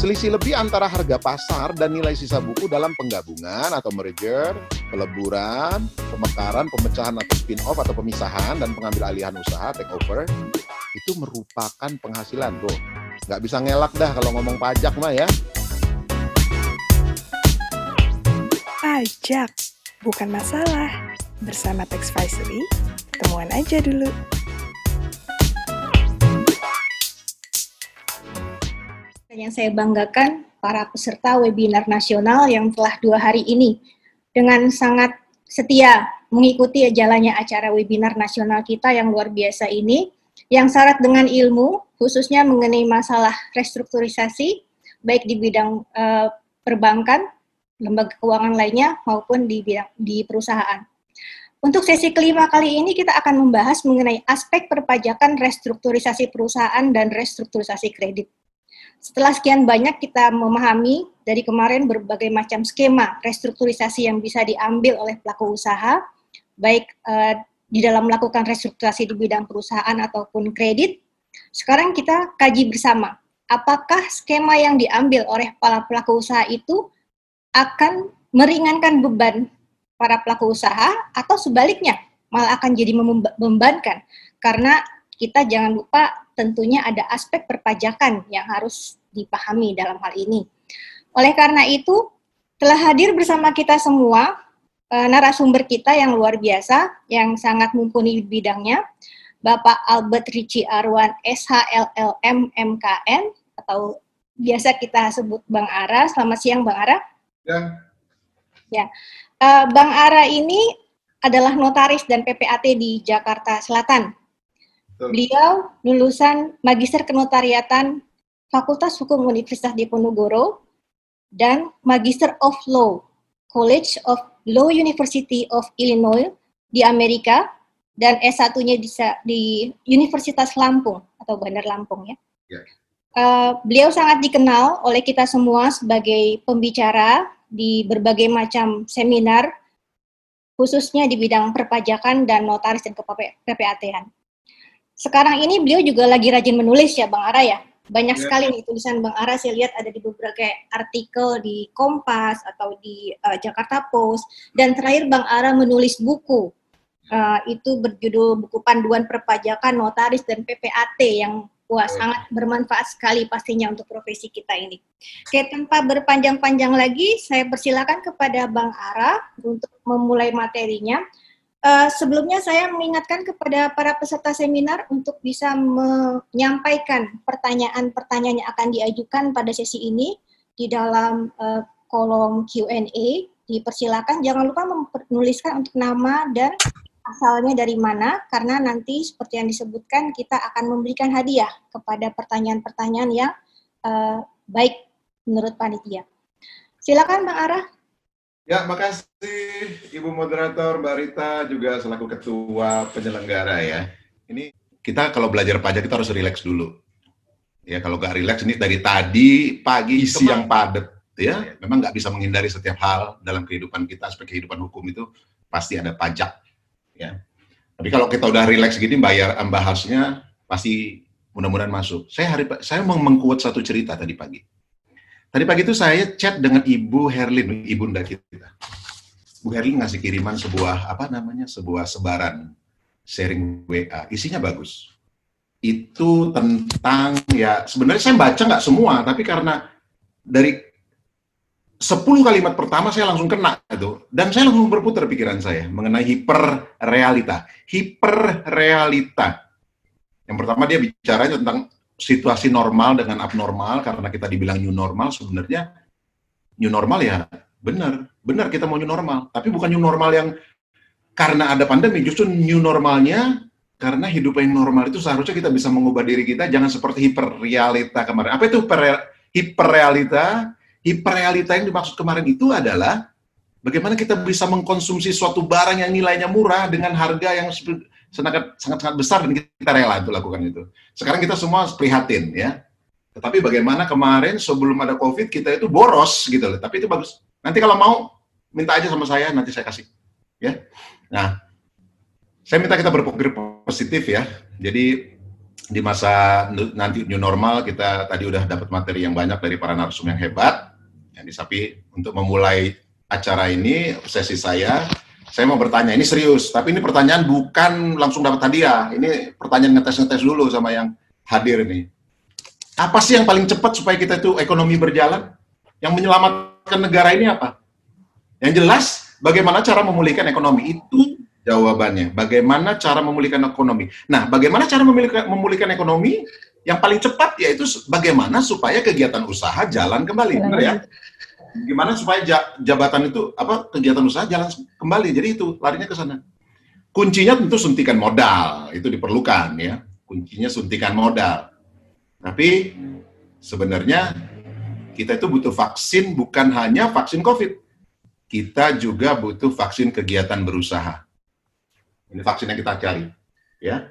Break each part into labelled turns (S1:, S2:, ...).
S1: Selisih lebih antara harga pasar dan nilai sisa buku dalam penggabungan atau merger, peleburan, pemekaran, pemecahan atau spin-off atau pemisahan, dan pengambil alihan usaha, take over, itu merupakan penghasilan, bro. Nggak bisa ngelak dah kalau ngomong pajak mah ya.
S2: Pajak, bukan masalah. Bersama Tax Advisory, ketemuan aja dulu.
S3: Yang saya banggakan para peserta webinar nasional yang telah dua hari ini dengan sangat setia mengikuti jalannya acara webinar nasional kita yang luar biasa ini yang syarat dengan ilmu khususnya mengenai masalah restrukturisasi baik di bidang uh, perbankan, lembaga keuangan lainnya maupun di bidang di perusahaan. Untuk sesi kelima kali ini kita akan membahas mengenai aspek perpajakan restrukturisasi perusahaan dan restrukturisasi kredit. Setelah sekian banyak kita memahami dari kemarin berbagai macam skema restrukturisasi yang bisa diambil oleh pelaku usaha, baik uh, di dalam melakukan restrukturisasi di bidang perusahaan ataupun kredit, sekarang kita kaji bersama. Apakah skema yang diambil oleh para pelaku usaha itu akan meringankan beban para pelaku usaha atau sebaliknya malah akan jadi membebankan karena kita jangan lupa tentunya ada aspek perpajakan yang harus dipahami dalam hal ini. Oleh karena itu, telah hadir bersama kita semua uh, narasumber kita yang luar biasa, yang sangat mumpuni bidangnya, Bapak Albert Ricci Arwan SHLLM MKN, atau biasa kita sebut Bang Ara. Selamat siang Bang Ara.
S1: Ya.
S3: Ya, uh, Bang Ara ini adalah notaris dan PPAT di Jakarta Selatan. Beliau lulusan Magister Kenotariatan Fakultas Hukum Universitas Diponegoro dan Magister of Law College of Law University of Illinois di Amerika dan S1-nya di, di Universitas Lampung atau Bandar Lampung ya. ya. Uh, beliau sangat dikenal oleh kita semua sebagai pembicara di berbagai macam seminar khususnya di bidang perpajakan dan notaris dan kePPAT-an. Sekarang ini beliau juga lagi rajin menulis ya Bang Ara ya. Banyak yeah. sekali nih tulisan Bang Ara saya lihat ada di beberapa artikel di Kompas atau di uh, Jakarta Post dan terakhir Bang Ara menulis buku uh, itu berjudul buku panduan perpajakan notaris dan PPAT yang wah sangat bermanfaat sekali pastinya untuk profesi kita ini. Oke, tanpa berpanjang-panjang lagi, saya persilakan kepada Bang Ara untuk memulai materinya. Uh, sebelumnya saya mengingatkan kepada para peserta seminar untuk bisa menyampaikan pertanyaan-pertanyaan yang akan diajukan pada sesi ini di dalam uh, kolom Q&A. Dipersilakan jangan lupa menuliskan untuk nama dan asalnya dari mana karena nanti seperti yang disebutkan kita akan memberikan hadiah kepada pertanyaan-pertanyaan yang uh, baik menurut panitia. Silakan Bang Arah.
S1: Ya, makasih Ibu Moderator, Mbak Rita, juga selaku Ketua Penyelenggara ya. Ini kita kalau belajar pajak kita harus rileks dulu. Ya, kalau nggak rileks ini dari tadi, pagi, siang padat. Ya, memang nggak bisa menghindari setiap hal dalam kehidupan kita, aspek kehidupan hukum itu pasti ada pajak. Ya. Tapi kalau kita udah rileks gini, bayar bahasnya pasti mudah-mudahan masuk. Saya hari saya mau mengkuat satu cerita tadi pagi Tadi pagi itu saya chat dengan Ibu Herlin, ibunda kita. Bu Herlin ngasih kiriman sebuah apa namanya sebuah sebaran sharing WA, isinya bagus. Itu tentang ya sebenarnya saya baca nggak semua, tapi karena dari 10 kalimat pertama saya langsung kena itu dan saya langsung berputar pikiran saya mengenai hiperrealita. Hiperrealita. Yang pertama dia bicara tentang situasi normal dengan abnormal karena kita dibilang new normal sebenarnya new normal ya benar. Benar kita mau new normal tapi bukan new normal yang karena ada pandemi justru new normalnya karena hidup yang normal itu seharusnya kita bisa mengubah diri kita jangan seperti hiperrealita kemarin. Apa itu hiperrealita? Hiperrealita yang dimaksud kemarin itu adalah bagaimana kita bisa mengkonsumsi suatu barang yang nilainya murah dengan harga yang sangat sangat besar dan kita rela untuk lakukan itu. Sekarang kita semua prihatin ya. Tetapi bagaimana kemarin sebelum ada COVID kita itu boros gitu loh. Tapi itu bagus. Nanti kalau mau minta aja sama saya nanti saya kasih. Ya. Nah, saya minta kita berpikir positif ya. Jadi di masa nanti new normal kita tadi udah dapat materi yang banyak dari para narsum yang hebat. Jadi tapi untuk memulai acara ini sesi saya, saya mau bertanya ini serius, tapi ini pertanyaan bukan langsung dapat hadiah. Ini pertanyaan ngetes-ngetes dulu sama yang hadir nih. Apa sih yang paling cepat supaya kita itu ekonomi berjalan? Yang menyelamatkan negara ini apa? Yang jelas, bagaimana cara memulihkan ekonomi itu jawabannya. Bagaimana cara memulihkan ekonomi? Nah, bagaimana cara memulihkan, memulihkan ekonomi? Yang paling cepat yaitu bagaimana supaya kegiatan usaha jalan kembali, benar ya? Gimana supaya jabatan itu apa kegiatan usaha jalan kembali? Jadi itu larinya ke sana. Kuncinya tentu suntikan modal, itu diperlukan ya. Kuncinya suntikan modal. Tapi sebenarnya kita itu butuh vaksin bukan hanya vaksin COVID. Kita juga butuh vaksin kegiatan berusaha ini vaksin yang kita cari, ya.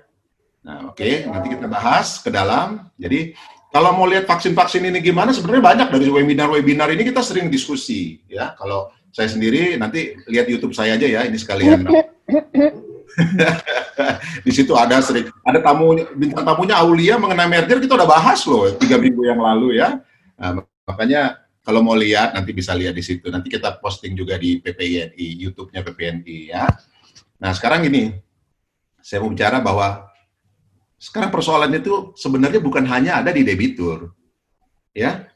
S1: Nah, oke, okay. nanti kita bahas ke dalam. Jadi, kalau mau lihat vaksin-vaksin ini gimana, sebenarnya banyak dari webinar-webinar ini kita sering diskusi, ya. Kalau saya sendiri nanti lihat YouTube saya aja ya, ini sekalian. di situ ada sering ada tamu bintang tamunya Aulia mengenai merger kita udah bahas loh tiga minggu yang lalu ya. Nah, makanya kalau mau lihat nanti bisa lihat di situ. Nanti kita posting juga di PPNI, YouTube-nya PPNI ya. Nah, sekarang ini saya mau bicara bahwa sekarang persoalan itu sebenarnya bukan hanya ada di debitur. Ya.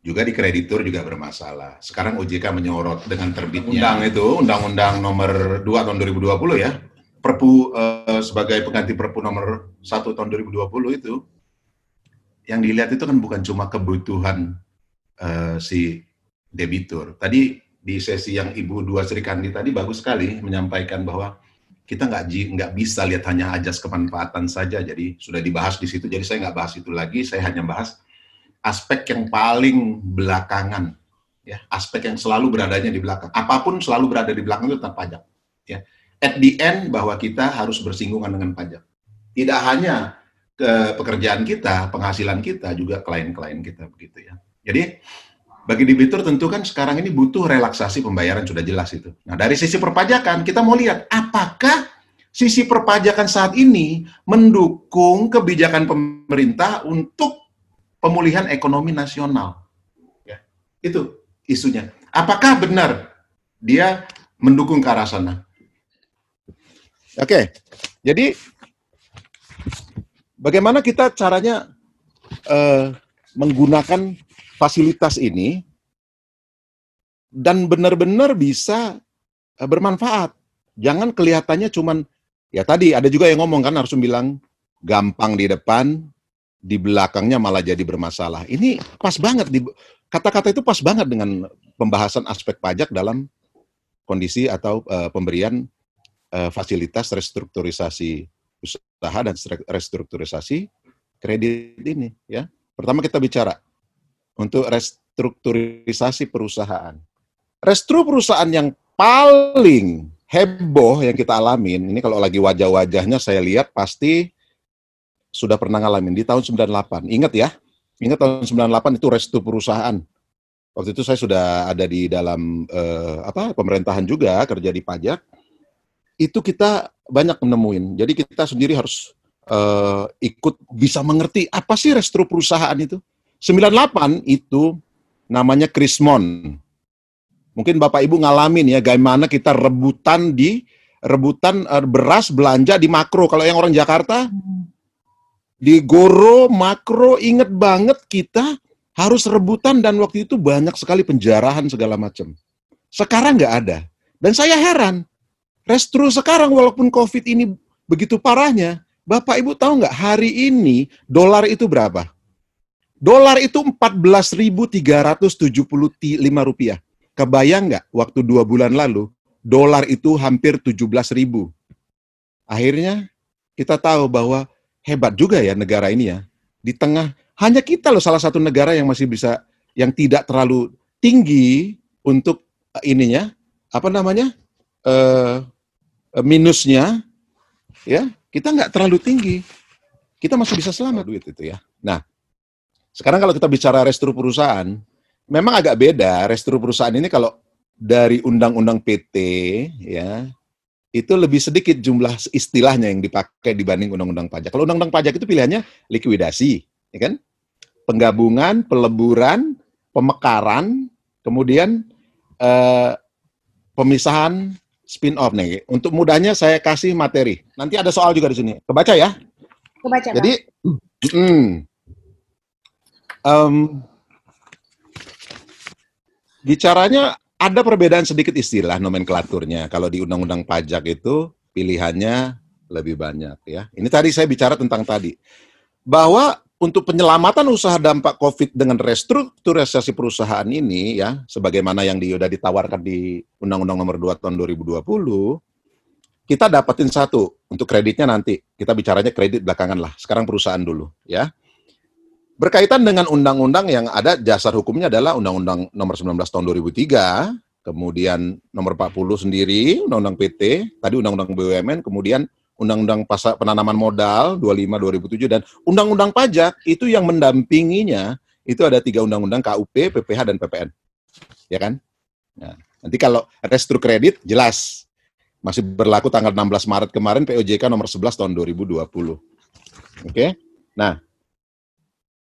S1: Juga di kreditur juga bermasalah. Sekarang OJK menyorot dengan terbitnya undang itu Undang-Undang Nomor 2 tahun 2020 ya. Perpu eh, sebagai pengganti Perpu Nomor 1 tahun 2020 itu yang dilihat itu kan bukan cuma kebutuhan eh, si debitur. Tadi di sesi yang Ibu Dua Sri Kandi tadi bagus sekali menyampaikan bahwa kita nggak nggak bisa lihat hanya ajas kemanfaatan saja. Jadi sudah dibahas di situ. Jadi saya nggak bahas itu lagi. Saya hanya bahas aspek yang paling belakangan, ya aspek yang selalu beradanya di belakang. Apa pun selalu berada di belakang itu tentang pajak. Ya. At the end bahwa kita harus bersinggungan dengan pajak. Tidak hanya ke pekerjaan kita, penghasilan kita, juga klien-klien kita begitu ya. Jadi bagi debitur tentu kan sekarang ini butuh relaksasi pembayaran sudah jelas itu. Nah, dari sisi perpajakan kita mau lihat apakah sisi perpajakan saat ini mendukung kebijakan pemerintah untuk pemulihan ekonomi nasional. Ya, itu isunya. Apakah benar dia mendukung ke arah sana? Oke, jadi bagaimana kita caranya uh, menggunakan fasilitas ini dan benar-benar bisa eh, bermanfaat. Jangan kelihatannya cuman ya tadi ada juga yang ngomong kan harus bilang gampang di depan, di belakangnya malah jadi bermasalah. Ini pas banget kata-kata itu pas banget dengan pembahasan aspek pajak dalam kondisi atau uh, pemberian uh, fasilitas restrukturisasi usaha dan restrukturisasi kredit ini ya. Pertama kita bicara untuk restrukturisasi perusahaan. Restru perusahaan yang paling heboh yang kita alamin, ini kalau lagi wajah-wajahnya saya lihat pasti sudah pernah ngalamin di tahun 98. Ingat ya, ingat tahun 98 itu restu perusahaan. Waktu itu saya sudah ada di dalam eh, apa pemerintahan juga kerja di pajak. Itu kita banyak menemuin. Jadi kita sendiri harus eh, ikut bisa mengerti apa sih restru perusahaan itu 98 itu namanya Krismon. Mungkin Bapak Ibu ngalamin ya, bagaimana kita rebutan di rebutan uh, beras belanja di makro. Kalau yang orang Jakarta di Goro makro inget banget kita harus rebutan dan waktu itu banyak sekali penjarahan segala macam. Sekarang nggak ada. Dan saya heran, restru sekarang walaupun COVID ini begitu parahnya, Bapak Ibu tahu nggak hari ini dolar itu berapa? Dolar itu 14.375 rupiah. Kebayang nggak waktu dua bulan lalu, dolar itu hampir 17.000. Akhirnya kita tahu bahwa hebat juga ya negara ini ya. Di tengah, hanya kita loh salah satu negara yang masih bisa, yang tidak terlalu tinggi untuk ininya, apa namanya, uh, minusnya, ya kita nggak terlalu tinggi. Kita masih bisa selamat duit itu ya. Nah, sekarang kalau kita bicara restru perusahaan, memang agak beda. Restru perusahaan ini kalau dari undang-undang PT ya, itu lebih sedikit jumlah istilahnya yang dipakai dibanding undang-undang pajak. Kalau undang-undang pajak itu pilihannya likuidasi, ya kan? Penggabungan, peleburan, pemekaran, kemudian eh, pemisahan spin-off nih. Untuk mudahnya saya kasih materi. Nanti ada soal juga di sini. Kebaca ya?
S3: Kebaca.
S1: Jadi, mm, um, bicaranya ada perbedaan sedikit istilah nomenklaturnya. Kalau di undang-undang pajak itu pilihannya lebih banyak ya. Ini tadi saya bicara tentang tadi bahwa untuk penyelamatan usaha dampak COVID dengan restrukturisasi perusahaan ini ya, sebagaimana yang sudah ditawarkan di Undang-Undang Nomor 2 Tahun 2020, kita dapetin satu untuk kreditnya nanti. Kita bicaranya kredit belakangan lah. Sekarang perusahaan dulu ya. Berkaitan dengan undang-undang yang ada dasar hukumnya adalah Undang-Undang Nomor 19 Tahun 2003, kemudian Nomor 40 sendiri, Undang-Undang PT, tadi Undang-Undang BUMN, kemudian Undang-Undang Pasar Penanaman Modal 25 2007 dan Undang-Undang Pajak itu yang mendampinginya itu ada tiga undang-undang KUP, PPH dan PPN. Ya kan? Nah, nanti kalau restru kredit jelas masih berlaku tanggal 16 Maret kemarin POJK nomor 11 tahun 2020. Oke. Nah,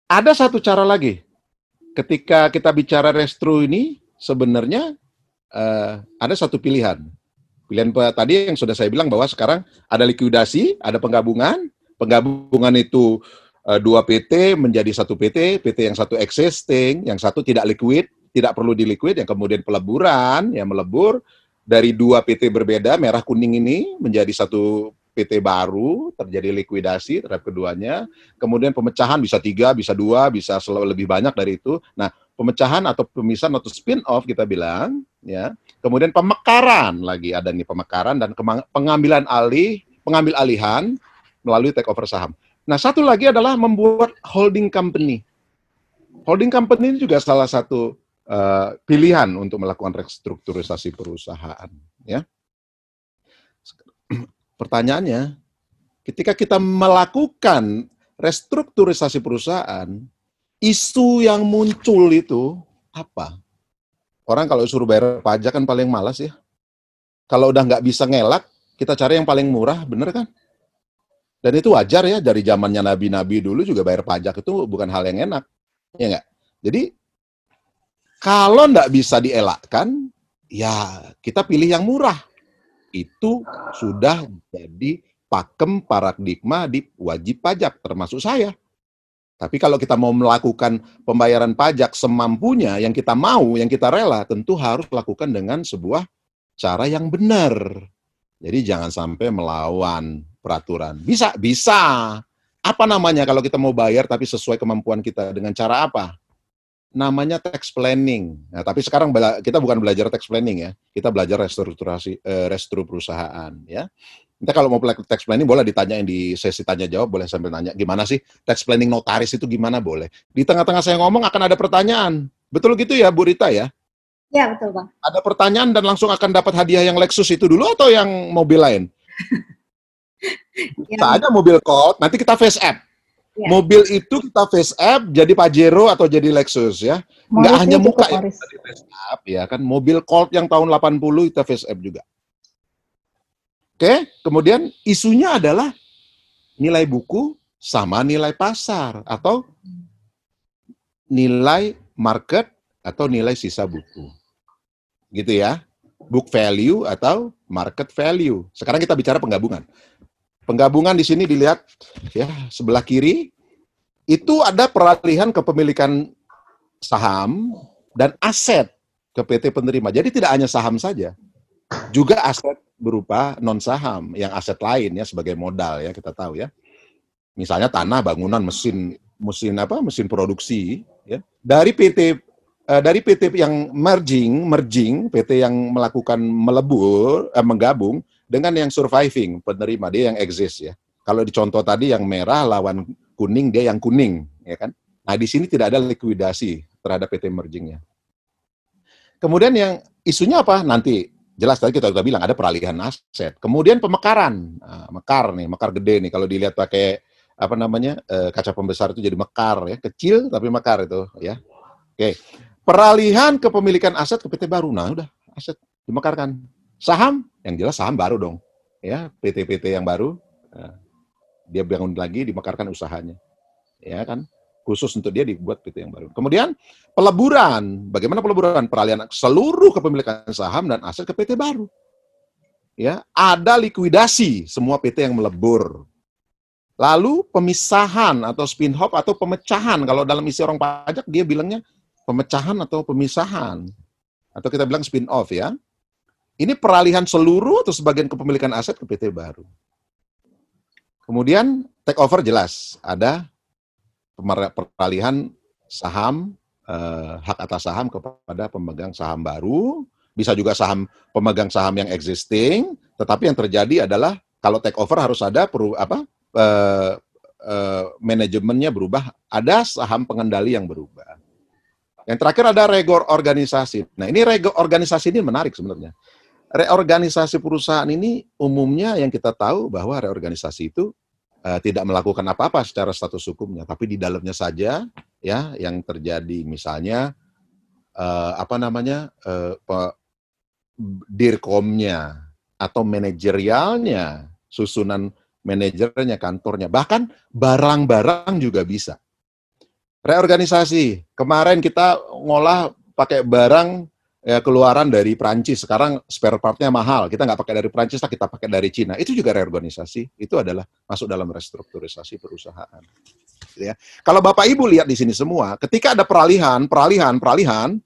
S1: ada satu cara lagi. Ketika kita bicara restru ini, sebenarnya uh, ada satu pilihan. Pilihan tadi yang sudah saya bilang bahwa sekarang ada likuidasi, ada penggabungan. Penggabungan itu uh, dua PT menjadi satu PT, PT yang satu existing, yang satu tidak liquid, tidak perlu diliquid, yang kemudian peleburan, yang melebur dari dua PT berbeda, merah kuning ini menjadi satu PT baru, terjadi likuidasi terhadap keduanya, kemudian pemecahan bisa tiga, bisa dua, bisa lebih banyak dari itu. Nah, pemecahan atau pemisahan atau spin-off kita bilang, ya. Kemudian pemekaran lagi ada nih pemekaran dan pengambilan alih, pengambil alihan melalui take over saham. Nah, satu lagi adalah membuat holding company. Holding company ini juga salah satu uh, pilihan untuk melakukan restrukturisasi perusahaan, ya. Pertanyaannya, ketika kita melakukan restrukturisasi perusahaan, isu yang muncul itu apa? Orang kalau suruh bayar pajak kan paling malas ya. Kalau udah nggak bisa ngelak, kita cari yang paling murah, bener kan? Dan itu wajar ya, dari zamannya nabi-nabi dulu juga bayar pajak itu bukan hal yang enak. Ya nggak? Jadi, kalau nggak bisa dielakkan, ya kita pilih yang murah itu sudah jadi pakem paradigma di wajib pajak, termasuk saya. Tapi kalau kita mau melakukan pembayaran pajak semampunya, yang kita mau, yang kita rela, tentu harus lakukan dengan sebuah cara yang benar. Jadi jangan sampai melawan peraturan. Bisa, bisa. Apa namanya kalau kita mau bayar tapi sesuai kemampuan kita dengan cara apa? Namanya tax planning. Nah, tapi sekarang kita bukan belajar tax planning ya, kita belajar restrukturasi eh, restru perusahaan ya. Nanti kalau mau tax planning boleh ditanyain di sesi tanya jawab, boleh sambil nanya gimana sih tax planning notaris itu gimana boleh. Di tengah-tengah saya ngomong akan ada pertanyaan. Betul gitu ya Bu Rita ya?
S3: Ya, betul Bang.
S1: Ada pertanyaan dan langsung akan dapat hadiah yang Lexus itu dulu atau yang mobil lain? ya. Saja mobil Colt, nanti kita face app. Ya. Mobil itu kita face up jadi Pajero atau jadi Lexus ya. Enggak hanya muka ya kita face up ya kan. Mobil Colt yang tahun 80 kita face up juga. Oke, kemudian isunya adalah nilai buku sama nilai pasar atau nilai market atau nilai sisa buku. Gitu ya. Book value atau market value. Sekarang kita bicara penggabungan. Penggabungan di sini dilihat ya sebelah kiri itu ada peralihan kepemilikan saham dan aset ke PT penerima. Jadi tidak hanya saham saja, juga aset berupa non saham yang aset lain ya sebagai modal ya kita tahu ya. Misalnya tanah, bangunan, mesin mesin apa? mesin produksi ya. Dari PT eh, dari PT yang merging, merging, PT yang melakukan melebur, eh, menggabung dengan yang surviving penerima dia yang exist ya. Kalau di contoh tadi yang merah lawan kuning dia yang kuning, ya kan? Nah di sini tidak ada likuidasi terhadap PT mergingnya. Kemudian yang isunya apa? Nanti jelas tadi kita sudah bilang ada peralihan aset. Kemudian pemekaran, nah, mekar nih, mekar gede nih. Kalau dilihat pakai apa namanya e, kaca pembesar itu jadi mekar ya, kecil tapi mekar itu ya. Oke, peralihan kepemilikan aset ke PT baru. Nah udah aset dimekarkan. Saham yang jelas saham baru dong. ya PT-PT yang baru. Nah, dia bangun lagi, dimekarkan usahanya, ya kan? Khusus untuk dia dibuat PT yang baru. Kemudian peleburan, bagaimana peleburan? Peralihan seluruh kepemilikan saham dan aset ke PT baru. Ya, ada likuidasi semua PT yang melebur. Lalu pemisahan atau spin off atau pemecahan. Kalau dalam isi orang pajak dia bilangnya pemecahan atau pemisahan. Atau kita bilang spin off ya. Ini peralihan seluruh atau sebagian kepemilikan aset ke PT baru. Kemudian take over jelas, ada peralihan saham, eh, hak atas saham kepada pemegang saham baru, bisa juga saham pemegang saham yang existing, tetapi yang terjadi adalah kalau take over harus ada peru, apa eh, eh, manajemennya berubah, ada saham pengendali yang berubah. Yang terakhir ada regor organisasi. Nah ini regor organisasi ini menarik sebenarnya reorganisasi perusahaan ini umumnya yang kita tahu bahwa reorganisasi itu uh, tidak melakukan apa-apa secara status hukumnya, tapi di dalamnya saja ya yang terjadi misalnya uh, apa namanya uh, dirkomnya atau manajerialnya, susunan manajernya, kantornya, bahkan barang-barang juga bisa. Reorganisasi. Kemarin kita ngolah pakai barang ya, keluaran dari Prancis. Sekarang spare partnya mahal. Kita nggak pakai dari Prancis, kita pakai dari Cina. Itu juga reorganisasi. Itu adalah masuk dalam restrukturisasi perusahaan. Ya. Kalau Bapak Ibu lihat di sini semua, ketika ada peralihan, peralihan, peralihan,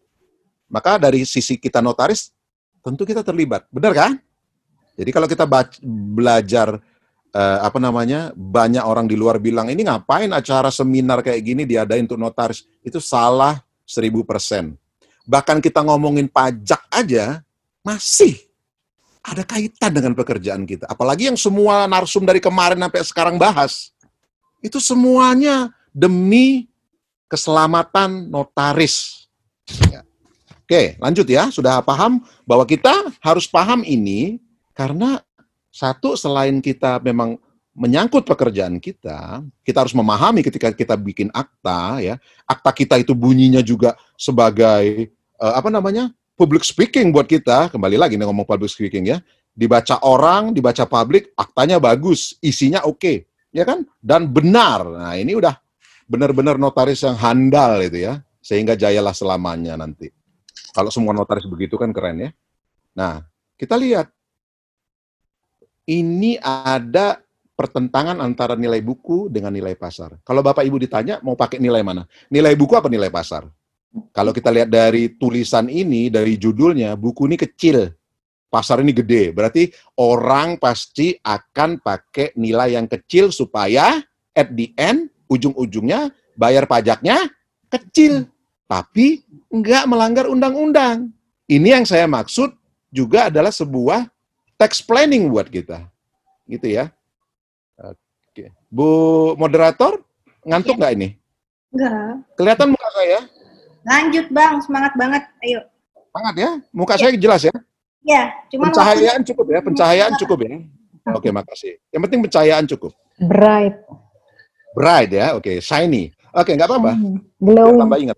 S1: maka dari sisi kita notaris, tentu kita terlibat. Benar kan? Jadi kalau kita belajar eh, apa namanya banyak orang di luar bilang ini ngapain acara seminar kayak gini diadain untuk notaris itu salah seribu persen bahkan kita ngomongin pajak aja, masih ada kaitan dengan pekerjaan kita. Apalagi yang semua narsum dari kemarin sampai sekarang bahas. Itu semuanya demi keselamatan notaris. Ya. Oke, lanjut ya. Sudah paham bahwa kita harus paham ini karena satu selain kita memang menyangkut pekerjaan kita, kita harus memahami ketika kita bikin akta ya. Akta kita itu bunyinya juga sebagai uh, apa namanya public speaking buat kita. Kembali lagi nih ngomong public speaking ya. Dibaca orang dibaca publik aktanya bagus isinya oke okay, ya kan? Dan benar. Nah ini udah benar-benar notaris yang handal itu ya. Sehingga jayalah selamanya nanti. Kalau semua notaris begitu kan keren ya. Nah kita lihat. Ini ada pertentangan antara nilai buku dengan nilai pasar. Kalau Bapak Ibu ditanya mau pakai nilai mana? Nilai buku apa nilai pasar? Kalau kita lihat dari tulisan ini, dari judulnya, buku ini kecil, pasar ini gede. Berarti orang pasti akan pakai nilai yang kecil supaya at the end, ujung-ujungnya bayar pajaknya kecil. Tapi nggak melanggar undang-undang. Ini yang saya maksud juga adalah sebuah tax planning buat kita. Gitu ya. Oke. Bu moderator, ngantuk iya. nggak ini?
S3: Enggak.
S1: Kelihatan muka saya?
S3: Lanjut Bang, semangat banget. Ayo.
S1: Semangat ya. Muka ya. saya jelas ya?
S3: Ya, cuma
S1: pencahayaan waktu... cukup ya, pencahayaan cukup ya. Oke, makasih. Yang penting pencahayaan cukup.
S4: Bright.
S1: Bright ya, oke. Shiny. Oke, nggak apa-apa.
S4: Belum.
S1: Tambah ingat.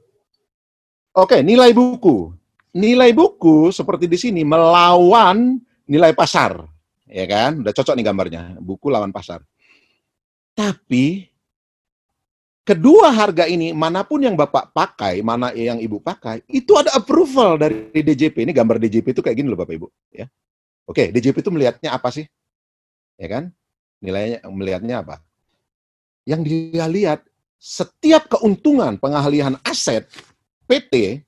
S1: Oke, nilai buku. Nilai buku seperti di sini melawan nilai pasar. Ya kan? Udah cocok nih gambarnya. Buku lawan pasar. Tapi kedua harga ini mana pun yang Bapak pakai, mana yang Ibu pakai, itu ada approval dari DJP. Ini gambar DJP itu kayak gini loh Bapak Ibu, ya. Oke, DJP itu melihatnya apa sih? Ya kan? Nilainya melihatnya apa? Yang dia lihat setiap keuntungan pengalihan aset PT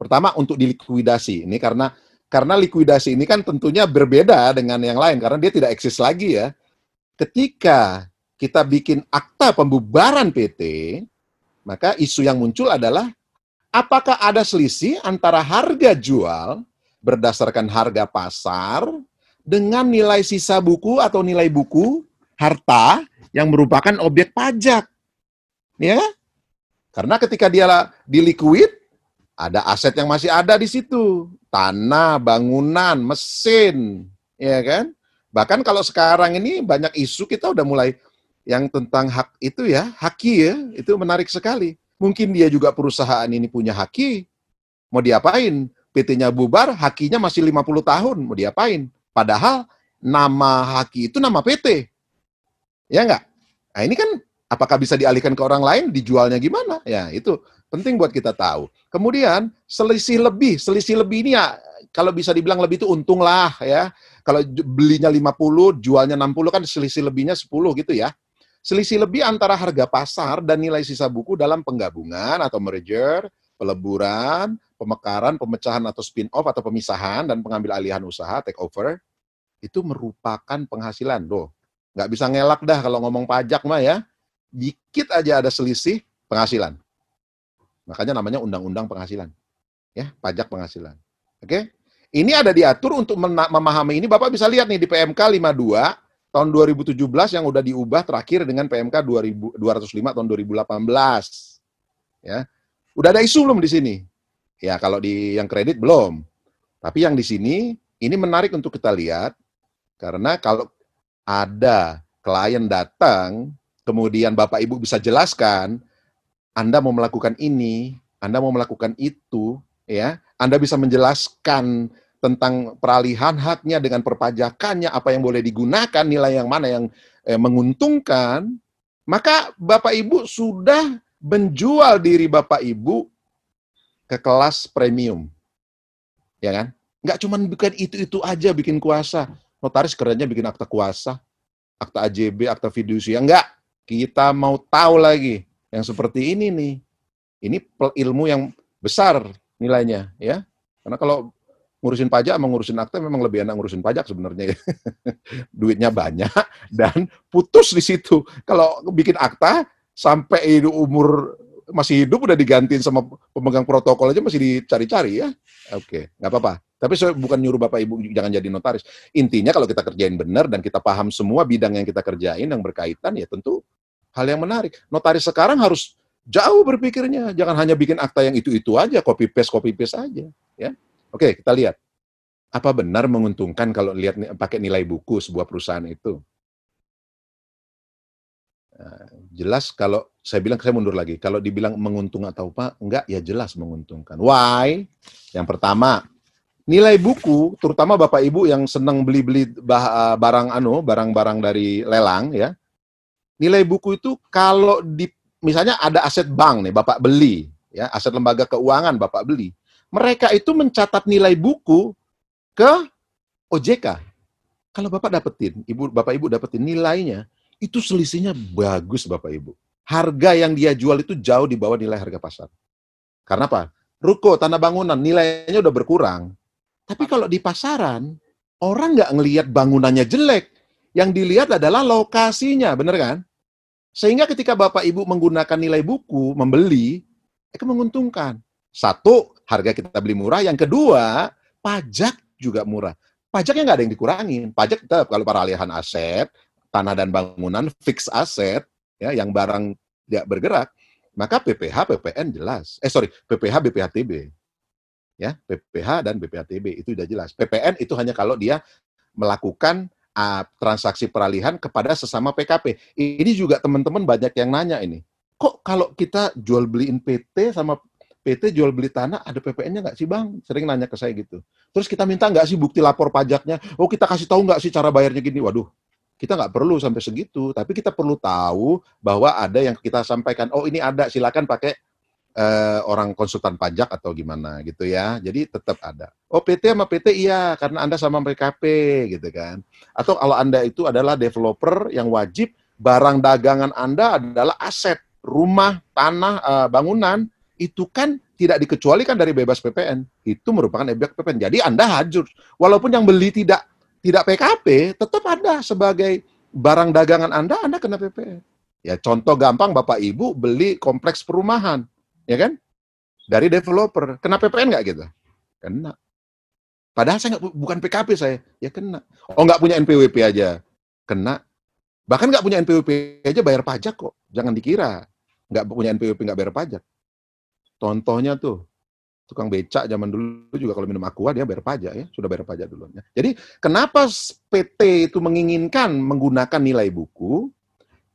S1: pertama untuk dilikuidasi. Ini karena karena likuidasi ini kan tentunya berbeda dengan yang lain karena dia tidak eksis lagi ya. Ketika kita bikin akta pembubaran PT, maka isu yang muncul adalah apakah ada selisih antara harga jual berdasarkan harga pasar dengan nilai sisa buku atau nilai buku harta yang merupakan objek pajak. Ya. Karena ketika dia diliquid, ada aset yang masih ada di situ. Tanah, bangunan, mesin, ya kan? Bahkan kalau sekarang ini banyak isu kita udah mulai yang tentang hak itu ya, haki ya, itu menarik sekali. Mungkin dia juga perusahaan ini punya haki, mau diapain? PT-nya bubar, hakinya masih 50 tahun, mau diapain? Padahal nama haki itu nama PT. Ya enggak? Nah ini kan apakah bisa dialihkan ke orang lain, dijualnya gimana? Ya itu penting buat kita tahu. Kemudian selisih lebih, selisih lebih ini ya kalau bisa dibilang lebih itu untung lah ya. Kalau belinya 50, jualnya 60 kan selisih lebihnya 10 gitu ya. Selisih lebih antara harga pasar dan nilai sisa buku dalam penggabungan atau merger, peleburan, pemekaran, pemecahan atau spin-off atau pemisahan dan pengambil alihan usaha, take over, itu merupakan penghasilan. Loh, nggak bisa ngelak dah kalau ngomong pajak mah ya. Dikit aja ada selisih penghasilan. Makanya namanya undang-undang penghasilan. Ya, pajak penghasilan. Oke? Ini ada diatur untuk memahami ini. Bapak bisa lihat nih di PMK 52 tahun 2017 yang udah diubah terakhir dengan PMK 2205 tahun 2018. Ya. Udah ada isu belum di sini? Ya, kalau di yang kredit belum. Tapi yang di sini ini menarik untuk kita lihat karena kalau ada klien datang, kemudian Bapak Ibu bisa jelaskan Anda mau melakukan ini, Anda mau melakukan itu, ya. Anda bisa menjelaskan tentang peralihan haknya dengan perpajakannya, apa yang boleh digunakan, nilai yang mana yang eh, menguntungkan, maka Bapak Ibu sudah menjual diri Bapak Ibu ke kelas premium. Ya kan? Nggak cuma bikin itu-itu aja bikin kuasa. Notaris kerjanya bikin akta kuasa, akta AJB, akta fidusia. Enggak. Kita mau tahu lagi yang seperti ini nih. Ini ilmu yang besar nilainya ya. Karena kalau ngurusin pajak sama ngurusin akta memang lebih enak ngurusin pajak sebenarnya. Duitnya banyak dan putus di situ. Kalau bikin akta sampai umur masih hidup udah digantiin sama pemegang protokol aja masih dicari-cari ya. Oke, nggak apa-apa. Tapi saya bukan nyuruh Bapak Ibu jangan jadi notaris. Intinya kalau kita kerjain benar dan kita paham semua bidang yang kita kerjain yang berkaitan ya tentu hal yang menarik. Notaris sekarang harus jauh berpikirnya, jangan hanya bikin akta yang itu-itu aja, copy paste copy paste aja, ya. Oke, kita lihat. Apa benar menguntungkan kalau lihat pakai nilai buku sebuah perusahaan itu? Nah, jelas kalau saya bilang saya mundur lagi. Kalau dibilang menguntung atau apa, enggak ya jelas menguntungkan. Why? Yang pertama, nilai buku, terutama Bapak Ibu yang senang beli-beli barang anu, barang-barang dari lelang ya. Nilai buku itu kalau di misalnya ada aset bank nih Bapak beli, ya, aset lembaga keuangan Bapak beli mereka itu mencatat nilai buku ke OJK. Kalau Bapak dapetin, Ibu Bapak Ibu dapetin nilainya, itu selisihnya bagus Bapak Ibu. Harga yang dia jual itu jauh di bawah nilai harga pasar. Karena apa? Ruko, tanah bangunan, nilainya udah berkurang. Tapi kalau di pasaran, orang nggak ngelihat bangunannya jelek. Yang dilihat adalah lokasinya, bener kan? Sehingga ketika Bapak Ibu menggunakan nilai buku, membeli, itu menguntungkan. Satu, harga kita beli murah. Yang kedua, pajak juga murah. Pajaknya nggak ada yang dikurangin. Pajak tetap kalau peralihan aset, tanah dan bangunan, fix aset, ya, yang barang tidak bergerak, maka PPH, PPN jelas. Eh sorry, PPH, BPHTB. Ya, PPH dan BPHTB itu sudah jelas. PPN itu hanya kalau dia melakukan uh, transaksi peralihan kepada sesama PKP. Ini juga teman-teman banyak yang nanya ini. Kok kalau kita jual beliin PT sama PT jual beli tanah ada PPN-nya nggak sih bang? Sering nanya ke saya gitu. Terus kita minta nggak sih bukti lapor pajaknya? Oh kita kasih tahu nggak sih cara bayarnya gini? Waduh, kita nggak perlu sampai segitu. Tapi kita perlu tahu bahwa ada yang kita sampaikan. Oh ini ada, silakan pakai uh, orang konsultan pajak atau gimana gitu ya. Jadi tetap ada. Oh PT sama PT iya karena anda sama PKP gitu kan. Atau kalau anda itu adalah developer yang wajib barang dagangan anda adalah aset rumah, tanah, uh, bangunan itu kan tidak dikecualikan dari bebas PPN. Itu merupakan objek PPN. Jadi Anda hajur. Walaupun yang beli tidak tidak PKP, tetap ada sebagai barang dagangan Anda, Anda kena PPN. Ya contoh gampang Bapak Ibu beli kompleks perumahan, ya kan? Dari developer, kena PPN nggak gitu? Kena. Padahal saya nggak bukan PKP saya, ya kena. Oh nggak punya NPWP aja, kena. Bahkan nggak punya NPWP aja bayar pajak kok. Jangan dikira nggak punya NPWP nggak bayar pajak. Contohnya tuh, tukang becak zaman dulu juga kalau minum aqua dia bayar pajak ya, sudah bayar pajak dulunya. Jadi kenapa PT itu menginginkan menggunakan nilai buku?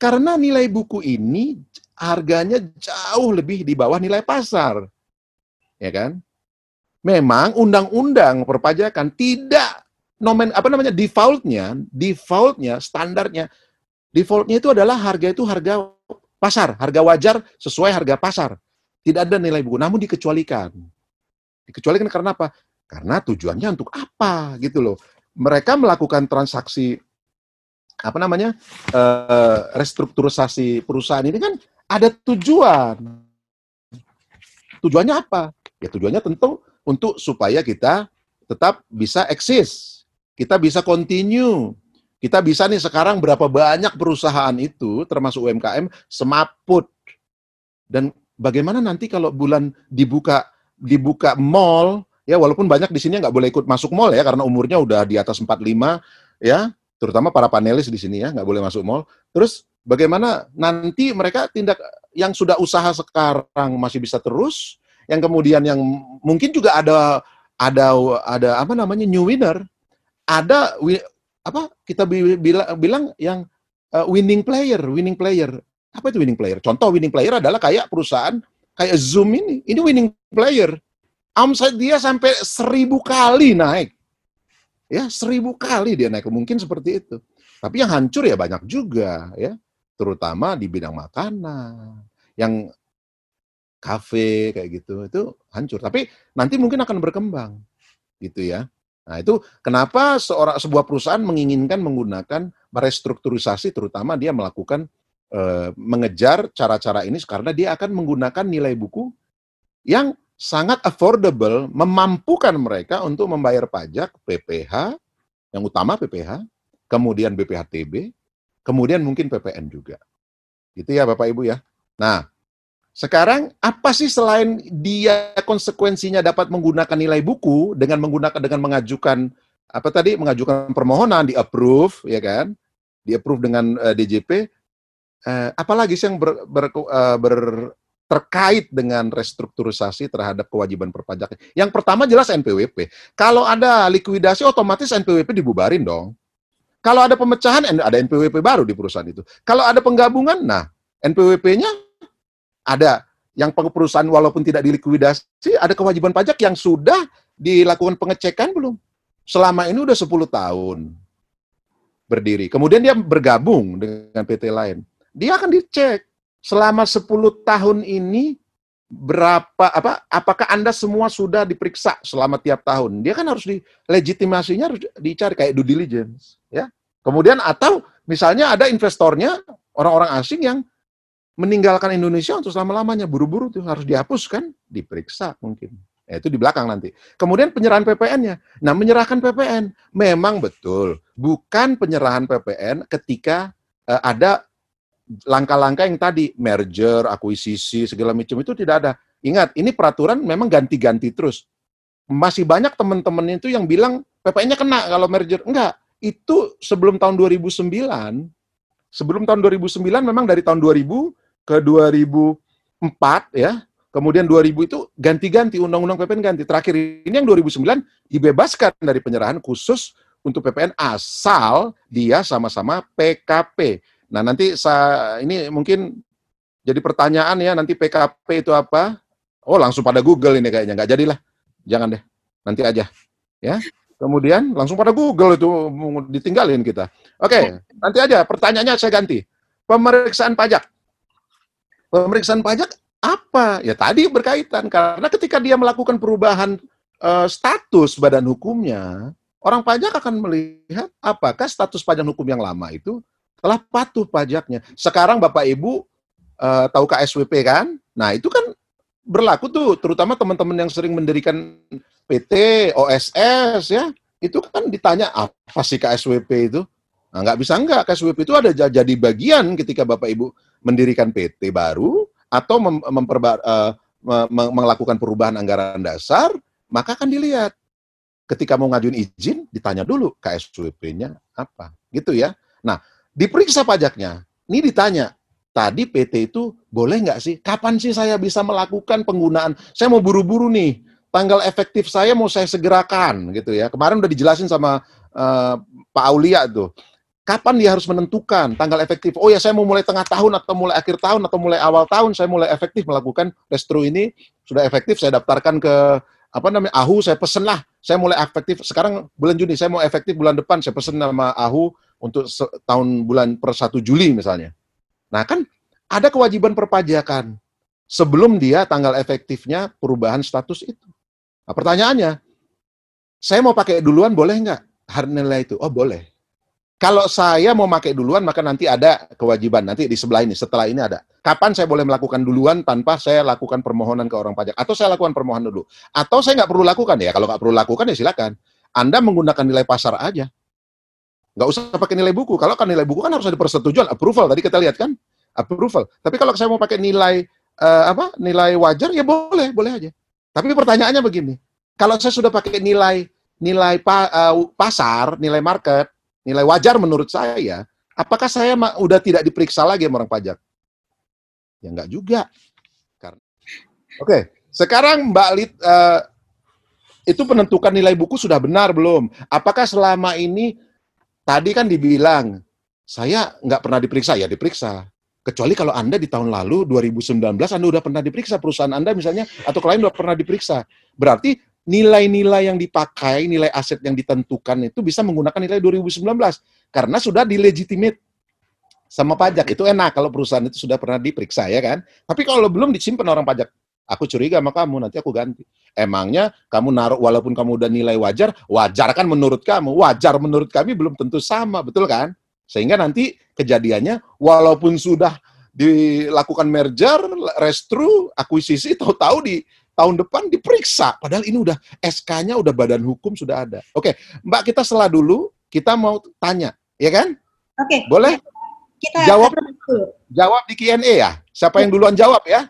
S1: Karena nilai buku ini harganya jauh lebih di bawah nilai pasar. Ya kan? Memang undang-undang perpajakan tidak nomen apa namanya defaultnya, defaultnya, standarnya, defaultnya itu adalah harga itu harga pasar, harga wajar sesuai harga pasar. Tidak ada nilai buku, namun dikecualikan. Dikecualikan karena apa? Karena tujuannya untuk apa gitu loh. Mereka melakukan transaksi apa namanya uh, restrukturisasi perusahaan ini kan ada tujuan. Tujuannya apa? Ya tujuannya tentu untuk supaya kita tetap bisa eksis, kita bisa continue, kita bisa nih sekarang berapa banyak perusahaan itu termasuk UMKM semaput dan bagaimana nanti kalau bulan dibuka dibuka mall ya walaupun banyak di sini nggak boleh ikut masuk mall ya karena umurnya udah di atas 45 ya terutama para panelis di sini ya nggak boleh masuk mall. Terus bagaimana nanti mereka tindak yang sudah usaha sekarang masih bisa terus yang kemudian yang mungkin juga ada ada ada apa namanya new winner. Ada apa kita bilang bilang yang uh, winning player winning player apa itu winning player contoh winning player adalah kayak perusahaan kayak Zoom ini, ini winning player. Omset dia sampai seribu kali naik. Ya, seribu kali dia naik. Mungkin seperti itu. Tapi yang hancur ya banyak juga, ya. Terutama di bidang makanan. Yang kafe kayak gitu, itu hancur. Tapi nanti mungkin akan berkembang. Gitu ya. Nah, itu kenapa seorang sebuah perusahaan menginginkan menggunakan merestrukturisasi terutama dia melakukan mengejar cara-cara ini karena dia akan menggunakan nilai buku yang sangat affordable, memampukan mereka untuk membayar pajak PPH, yang utama PPH, kemudian BPHTB, kemudian mungkin PPN juga. Itu ya Bapak Ibu ya. Nah, sekarang apa sih selain dia konsekuensinya dapat menggunakan nilai buku dengan menggunakan dengan mengajukan apa tadi mengajukan permohonan di approve ya kan? Di approve dengan uh, eh, DJP eh, apalagi sih yang ber, ber, uh, ber, terkait dengan restrukturisasi terhadap kewajiban perpajakan. Yang pertama jelas NPWP. Kalau ada likuidasi otomatis NPWP dibubarin dong. Kalau ada pemecahan ada NPWP baru di perusahaan itu. Kalau ada penggabungan, nah NPWP-nya ada yang perusahaan walaupun tidak dilikuidasi ada kewajiban pajak yang sudah dilakukan pengecekan belum? Selama ini udah 10 tahun berdiri. Kemudian dia bergabung dengan PT lain dia akan dicek selama 10 tahun ini berapa apa apakah Anda semua sudah diperiksa selama tiap tahun. Dia kan harus di legitimasinya harus dicari kayak due diligence, ya. Kemudian atau misalnya ada investornya orang-orang asing yang meninggalkan Indonesia untuk selama-lamanya buru-buru tuh harus dihapuskan, diperiksa mungkin. Ya, itu di belakang nanti. Kemudian penyerahan PPN-nya. Nah, menyerahkan PPN memang betul bukan penyerahan PPN ketika uh, ada langkah-langkah yang tadi merger, akuisisi segala macam itu tidak ada. Ingat, ini peraturan memang ganti-ganti terus. Masih banyak teman-teman itu yang bilang PPN-nya kena kalau merger. Enggak, itu sebelum tahun 2009. Sebelum tahun 2009 memang dari tahun 2000 ke 2004 ya. Kemudian 2000 itu ganti-ganti undang-undang PPN ganti. Terakhir ini yang 2009 dibebaskan dari penyerahan khusus untuk PPN asal dia sama-sama PKP. Nah, nanti saya ini mungkin jadi pertanyaan ya, nanti PKP itu apa? Oh, langsung pada Google ini kayaknya. Nggak jadilah. Jangan deh. Nanti aja. Ya. Kemudian langsung pada Google itu ditinggalin kita. Oke, nanti aja pertanyaannya saya ganti. Pemeriksaan pajak. Pemeriksaan pajak apa? Ya tadi berkaitan karena ketika dia melakukan perubahan uh, status badan hukumnya, orang pajak akan melihat apakah status pajak hukum yang lama itu telah patuh pajaknya. Sekarang Bapak Ibu uh, tahu KSWP kan? Nah, itu kan berlaku tuh terutama teman-teman yang sering mendirikan PT, OSS ya. Itu kan ditanya apa sih KSWP itu? Nah, nggak bisa nggak. KSWP itu ada jadi bagian ketika Bapak Ibu mendirikan PT baru atau mem memperba uh, melakukan perubahan anggaran dasar, maka akan dilihat ketika mau ngajuin izin ditanya dulu KSWP-nya apa, gitu ya. Nah, diperiksa pajaknya. Ini ditanya, tadi PT itu boleh nggak sih? Kapan sih saya bisa melakukan penggunaan? Saya mau buru-buru nih, tanggal efektif saya mau saya segerakan gitu ya. Kemarin udah dijelasin sama uh, Pak Aulia tuh. Kapan dia harus menentukan tanggal efektif? Oh ya saya mau mulai tengah tahun atau mulai akhir tahun atau mulai awal tahun saya mulai efektif melakukan restru ini sudah efektif saya daftarkan ke apa namanya Ahu saya pesen lah, saya mulai efektif sekarang bulan Juni, saya mau efektif bulan depan, saya pesen nama Ahu untuk tahun bulan per 1 Juli misalnya. Nah kan ada kewajiban perpajakan sebelum dia tanggal efektifnya perubahan status itu. Nah, pertanyaannya, saya mau pakai duluan boleh nggak harga nilai itu? Oh boleh. Kalau saya mau pakai duluan, maka nanti ada kewajiban. Nanti di sebelah ini, setelah ini ada. Kapan saya boleh melakukan duluan tanpa saya lakukan permohonan ke orang pajak? Atau saya lakukan permohonan dulu? Atau saya nggak perlu lakukan? Ya, kalau nggak perlu lakukan, ya silakan. Anda menggunakan nilai pasar aja. Nggak usah pakai nilai buku. Kalau kan nilai buku kan harus ada persetujuan, approval. Tadi kita lihat kan? Approval. Tapi kalau saya mau pakai nilai uh, apa nilai wajar, ya boleh, boleh aja. Tapi pertanyaannya begini, kalau saya sudah pakai nilai nilai pa, uh, pasar, nilai market, nilai wajar menurut saya, apakah saya udah tidak diperiksa lagi sama orang pajak? Ya enggak juga. Karena Oke, sekarang Mbak Lit uh, itu penentukan nilai buku sudah benar belum? Apakah selama ini tadi kan dibilang saya nggak pernah diperiksa ya diperiksa. Kecuali kalau Anda di tahun lalu 2019 Anda udah pernah diperiksa perusahaan Anda misalnya atau klien udah pernah diperiksa. Berarti nilai-nilai yang dipakai, nilai aset yang ditentukan itu bisa menggunakan nilai 2019 karena sudah dilegitimate sama pajak. Itu enak kalau perusahaan itu sudah pernah diperiksa ya kan. Tapi kalau belum disimpan orang pajak, aku curiga sama kamu, nanti aku ganti. Emangnya kamu naruh walaupun kamu udah nilai wajar, wajar kan menurut kamu, wajar menurut kami belum tentu sama, betul kan? Sehingga nanti kejadiannya walaupun sudah dilakukan merger, restru, akuisisi, tahu-tahu di tahun depan diperiksa. Padahal ini udah SK-nya udah badan hukum sudah ada. Oke, Mbak kita setelah dulu, kita mau tanya, ya kan?
S3: Oke.
S1: Boleh?
S3: Kita
S1: jawab jawab di Q&A ya. Siapa yang duluan jawab ya?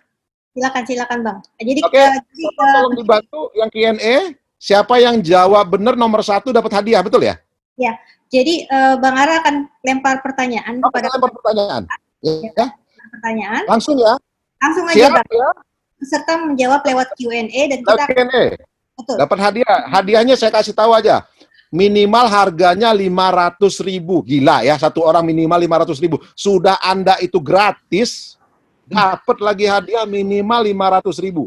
S3: Silakan, silakan Bang. Jadi
S1: uh, jadi, uh, tolong dibantu yang Q&A. Siapa yang jawab benar nomor satu dapat hadiah, betul ya?
S3: Ya, jadi uh, Bang Ara akan lempar pertanyaan
S1: oh, kepada lempar pertanyaan. Ya. ya.
S3: Pertanyaan.
S1: Langsung ya.
S3: Langsung aja, Siap, Bang. Ya? peserta menjawab lewat Q&A dan kita Q&A.
S1: Betul. Dapat hadiah. Hadiahnya saya kasih tahu aja. Minimal harganya 500 ribu. Gila ya, satu orang minimal 500 ribu. Sudah Anda itu gratis, dapat lagi hadiah minimal 500 ribu.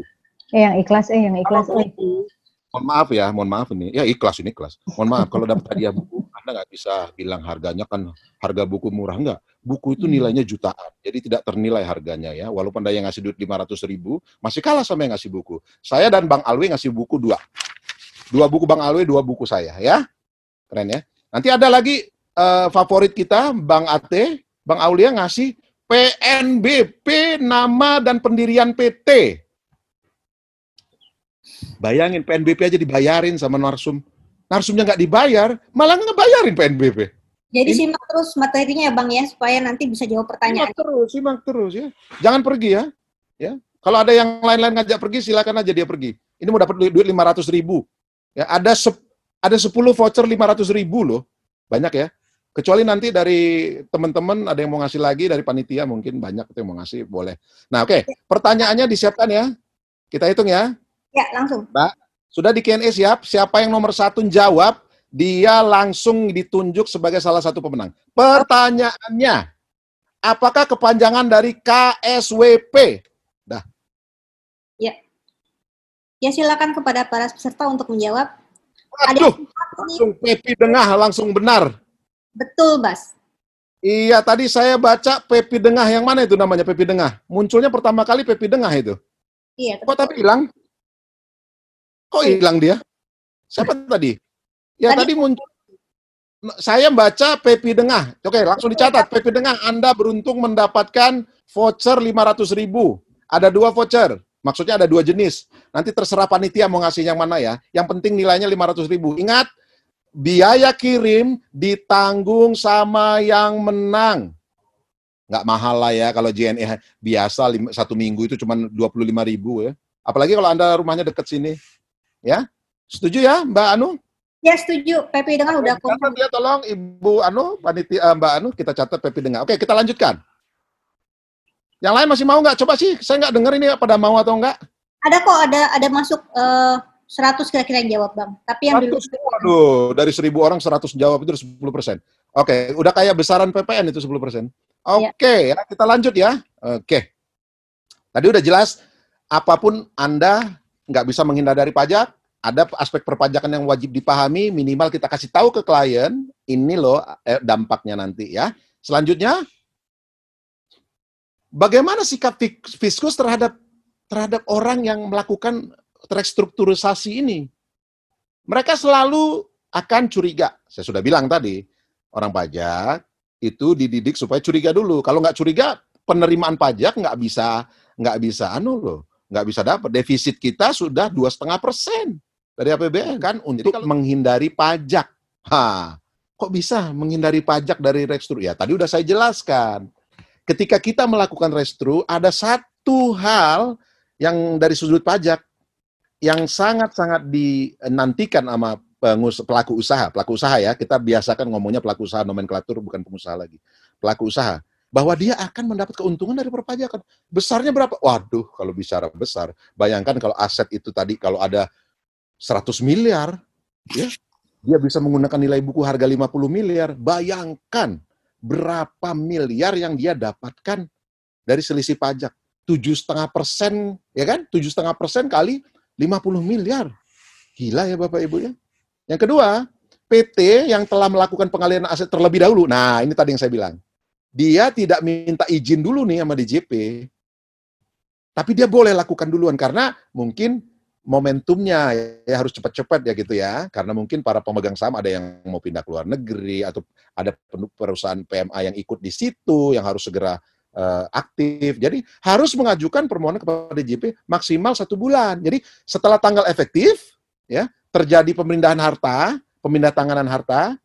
S4: Eh, yang ikhlas, eh, yang ikhlas. Eh.
S1: Mohon maaf ya, mohon maaf ini. Ya ikhlas ini ikhlas. Mohon maaf kalau dapat hadiah buku, Anda nggak bisa bilang harganya kan harga buku murah. Enggak buku itu hmm. nilainya jutaan. Jadi tidak ternilai harganya ya. Walaupun ada yang ngasih duit 500 ribu, masih kalah sama yang ngasih buku. Saya dan Bang Alwi ngasih buku dua. Dua buku Bang Alwi, dua buku saya ya. Keren ya. Nanti ada lagi uh, favorit kita, Bang Ate, Bang Aulia ngasih PNBP nama dan pendirian PT. Bayangin PNBP aja dibayarin sama narsum. Narsumnya nggak dibayar, malah ngebayarin PNBP.
S3: Jadi ini, simak terus materinya ya Bang ya supaya nanti bisa jawab pertanyaan.
S1: Simak terus, simak terus ya. Jangan pergi ya. Ya. Kalau ada yang lain-lain ngajak pergi silakan aja dia pergi. Ini mau dapat duit lima ratus ribu. Ya, ada sep, ada 10 voucher lima ratus ribu loh. Banyak ya. Kecuali nanti dari teman-teman ada yang mau ngasih lagi dari panitia mungkin banyak yang mau ngasih boleh. Nah, oke. Okay. Pertanyaannya disiapkan ya. Kita hitung ya.
S3: Ya, langsung.
S1: Mbak, sudah di Q&A siap? Siapa yang nomor satu jawab, dia langsung ditunjuk sebagai salah satu pemenang. Pertanyaannya, apakah kepanjangan dari KSWP? Dah.
S3: Ya. Ya silakan kepada para peserta untuk menjawab.
S1: Aduh, langsung Pepi Dengah langsung benar.
S3: Betul, Bas.
S1: Iya, tadi saya baca Pepi Dengah yang mana itu namanya Pepi Dengah? Munculnya pertama kali Pepi Dengah itu.
S3: Iya.
S1: Kok tapi hilang? Kok hilang dia? Siapa tadi? Ya tadi, tadi muncul saya baca PP Dengah. Oke, langsung dicatat. PP Dengah, Anda beruntung mendapatkan voucher 500 ribu. Ada dua voucher. Maksudnya ada dua jenis. Nanti terserah panitia mau ngasih yang mana ya. Yang penting nilainya 500 ribu. Ingat, biaya kirim ditanggung sama yang menang. Nggak mahal lah ya kalau JNE biasa satu minggu itu cuma 25 ribu ya. Apalagi kalau Anda rumahnya dekat sini. Ya, setuju ya Mbak Anu?
S3: Ya setuju, Pepi Dengar udah
S1: confirm. dia tolong Ibu Anu, panitia uh, Mbak Anu, kita catat Pepi Dengar. Oke, kita lanjutkan. Yang lain masih mau nggak? Coba sih, saya nggak dengar ini pada mau atau nggak.
S3: Ada kok, ada ada masuk uh, eh, 100 kira-kira yang jawab, Bang. Tapi yang 100, dulu...
S1: Waduh, dari 1000 orang 100 jawab itu 10 persen. Oke, udah kayak besaran PPN itu 10 persen. Oke, ya. ya, kita lanjut ya. Oke. Tadi udah jelas, apa pun Anda nggak bisa menghindar dari pajak, ada aspek perpajakan yang wajib dipahami, minimal kita kasih tahu ke klien, ini loh eh, dampaknya nanti ya. Selanjutnya, bagaimana sikap fiskus terhadap terhadap orang yang melakukan restrukturisasi ini? Mereka selalu akan curiga. Saya sudah bilang tadi, orang pajak itu dididik supaya curiga dulu. Kalau nggak curiga, penerimaan pajak nggak bisa nggak bisa anu loh, nggak bisa dapat. Defisit kita sudah dua setengah persen dari APBN kan untuk kalau... menghindari pajak. Ha, kok bisa menghindari pajak dari restru? Ya tadi udah saya jelaskan. Ketika kita melakukan restru, ada satu hal yang dari sudut pajak yang sangat-sangat dinantikan sama pengus pelaku usaha, pelaku usaha ya, kita biasakan ngomongnya pelaku usaha nomenklatur bukan pengusaha lagi. Pelaku usaha bahwa dia akan mendapat keuntungan dari perpajakan. Besarnya berapa? Waduh, kalau bicara besar, bayangkan kalau aset itu tadi kalau ada 100 miliar, ya, dia bisa menggunakan nilai buku harga 50 miliar. Bayangkan berapa miliar yang dia dapatkan dari selisih pajak. Tujuh setengah persen, ya kan? Tujuh setengah persen kali 50 miliar. Gila ya Bapak Ibu ya. Yang kedua, PT yang telah melakukan pengalihan aset terlebih dahulu. Nah, ini tadi yang saya bilang. Dia tidak minta izin dulu nih sama DJP. Tapi dia boleh lakukan duluan karena mungkin momentumnya ya harus cepat-cepat ya gitu ya karena mungkin para pemegang saham ada yang mau pindah ke luar negeri atau ada perusahaan PMA yang ikut di situ yang harus segera uh, aktif jadi harus mengajukan permohonan kepada DJP maksimal satu bulan jadi setelah tanggal efektif ya terjadi pemindahan harta pemindah tanganan harta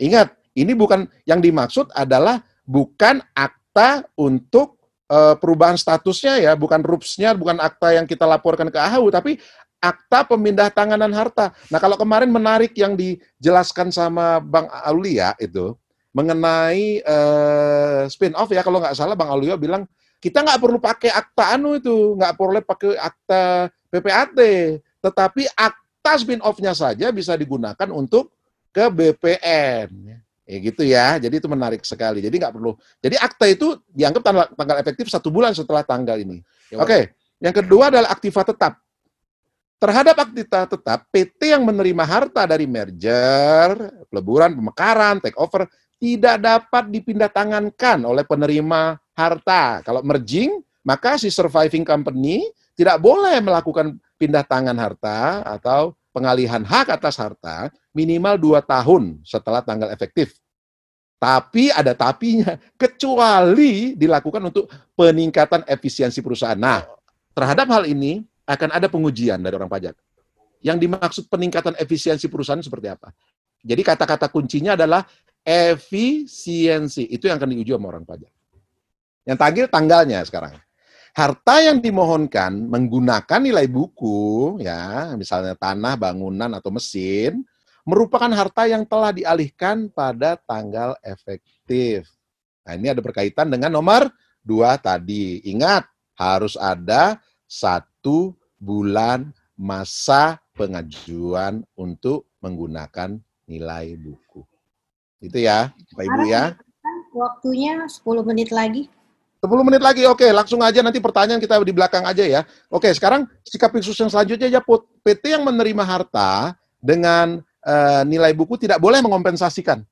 S1: ingat ini bukan yang dimaksud adalah bukan akta untuk uh, perubahan statusnya ya, bukan rupsnya, bukan akta yang kita laporkan ke AHU, tapi akta pemindah tanganan harta. Nah kalau kemarin menarik yang dijelaskan sama Bang Aulia itu mengenai uh, spin off ya kalau nggak salah Bang Aulia bilang kita nggak perlu pakai akta anu itu, nggak perlu pakai akta PPAT, tetapi akta spin off-nya saja bisa digunakan untuk ke BPN. Ya gitu ya, jadi itu menarik sekali. Jadi nggak perlu. Jadi akta itu dianggap tanggal, tanggal efektif satu bulan setelah tanggal ini. Ya, Oke, okay. yang kedua adalah aktiva tetap. Terhadap aktiva tetap, PT yang menerima harta dari merger, peleburan, pemekaran, take over, tidak dapat dipindah tangankan oleh penerima harta. Kalau merging, maka si surviving company tidak boleh melakukan pindah tangan harta atau pengalihan hak atas harta minimal dua tahun setelah tanggal efektif. Tapi ada tapinya, kecuali dilakukan untuk peningkatan efisiensi perusahaan. Nah, terhadap hal ini akan ada pengujian dari orang pajak. Yang dimaksud peningkatan efisiensi perusahaan seperti apa? Jadi kata-kata kuncinya adalah efisiensi. Itu yang akan diuji sama orang pajak. Yang tagih tanggalnya sekarang. Harta yang dimohonkan menggunakan nilai buku, ya, misalnya tanah, bangunan, atau mesin, merupakan harta yang telah dialihkan pada tanggal efektif. Nah, ini ada berkaitan dengan nomor dua tadi. Ingat, harus ada satu bulan masa pengajuan untuk menggunakan nilai buku. Itu ya, Pak Ibu ya.
S3: Waktunya 10 menit lagi.
S1: 10 menit lagi, oke. Langsung aja nanti pertanyaan kita di belakang aja ya. Oke, sekarang sikap khusus yang selanjutnya ya PT yang menerima harta dengan uh, nilai buku tidak boleh mengompensasikan.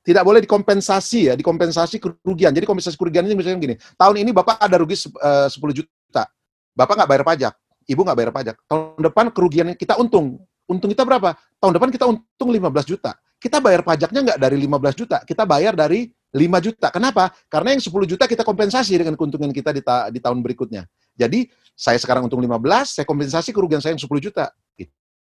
S1: Tidak boleh dikompensasi ya, dikompensasi kerugian. Jadi kompensasi kerugian ini misalnya gini, tahun ini Bapak ada rugi uh, 10 juta, Bapak nggak bayar pajak, Ibu nggak bayar pajak. Tahun depan kerugian kita untung. Untung kita berapa? Tahun depan kita untung 15 juta. Kita bayar pajaknya nggak dari 15 juta, kita bayar dari 5 juta. Kenapa? Karena yang 10 juta kita kompensasi dengan keuntungan kita di, ta di tahun berikutnya. Jadi, saya sekarang untung 15, saya kompensasi kerugian saya yang 10 juta.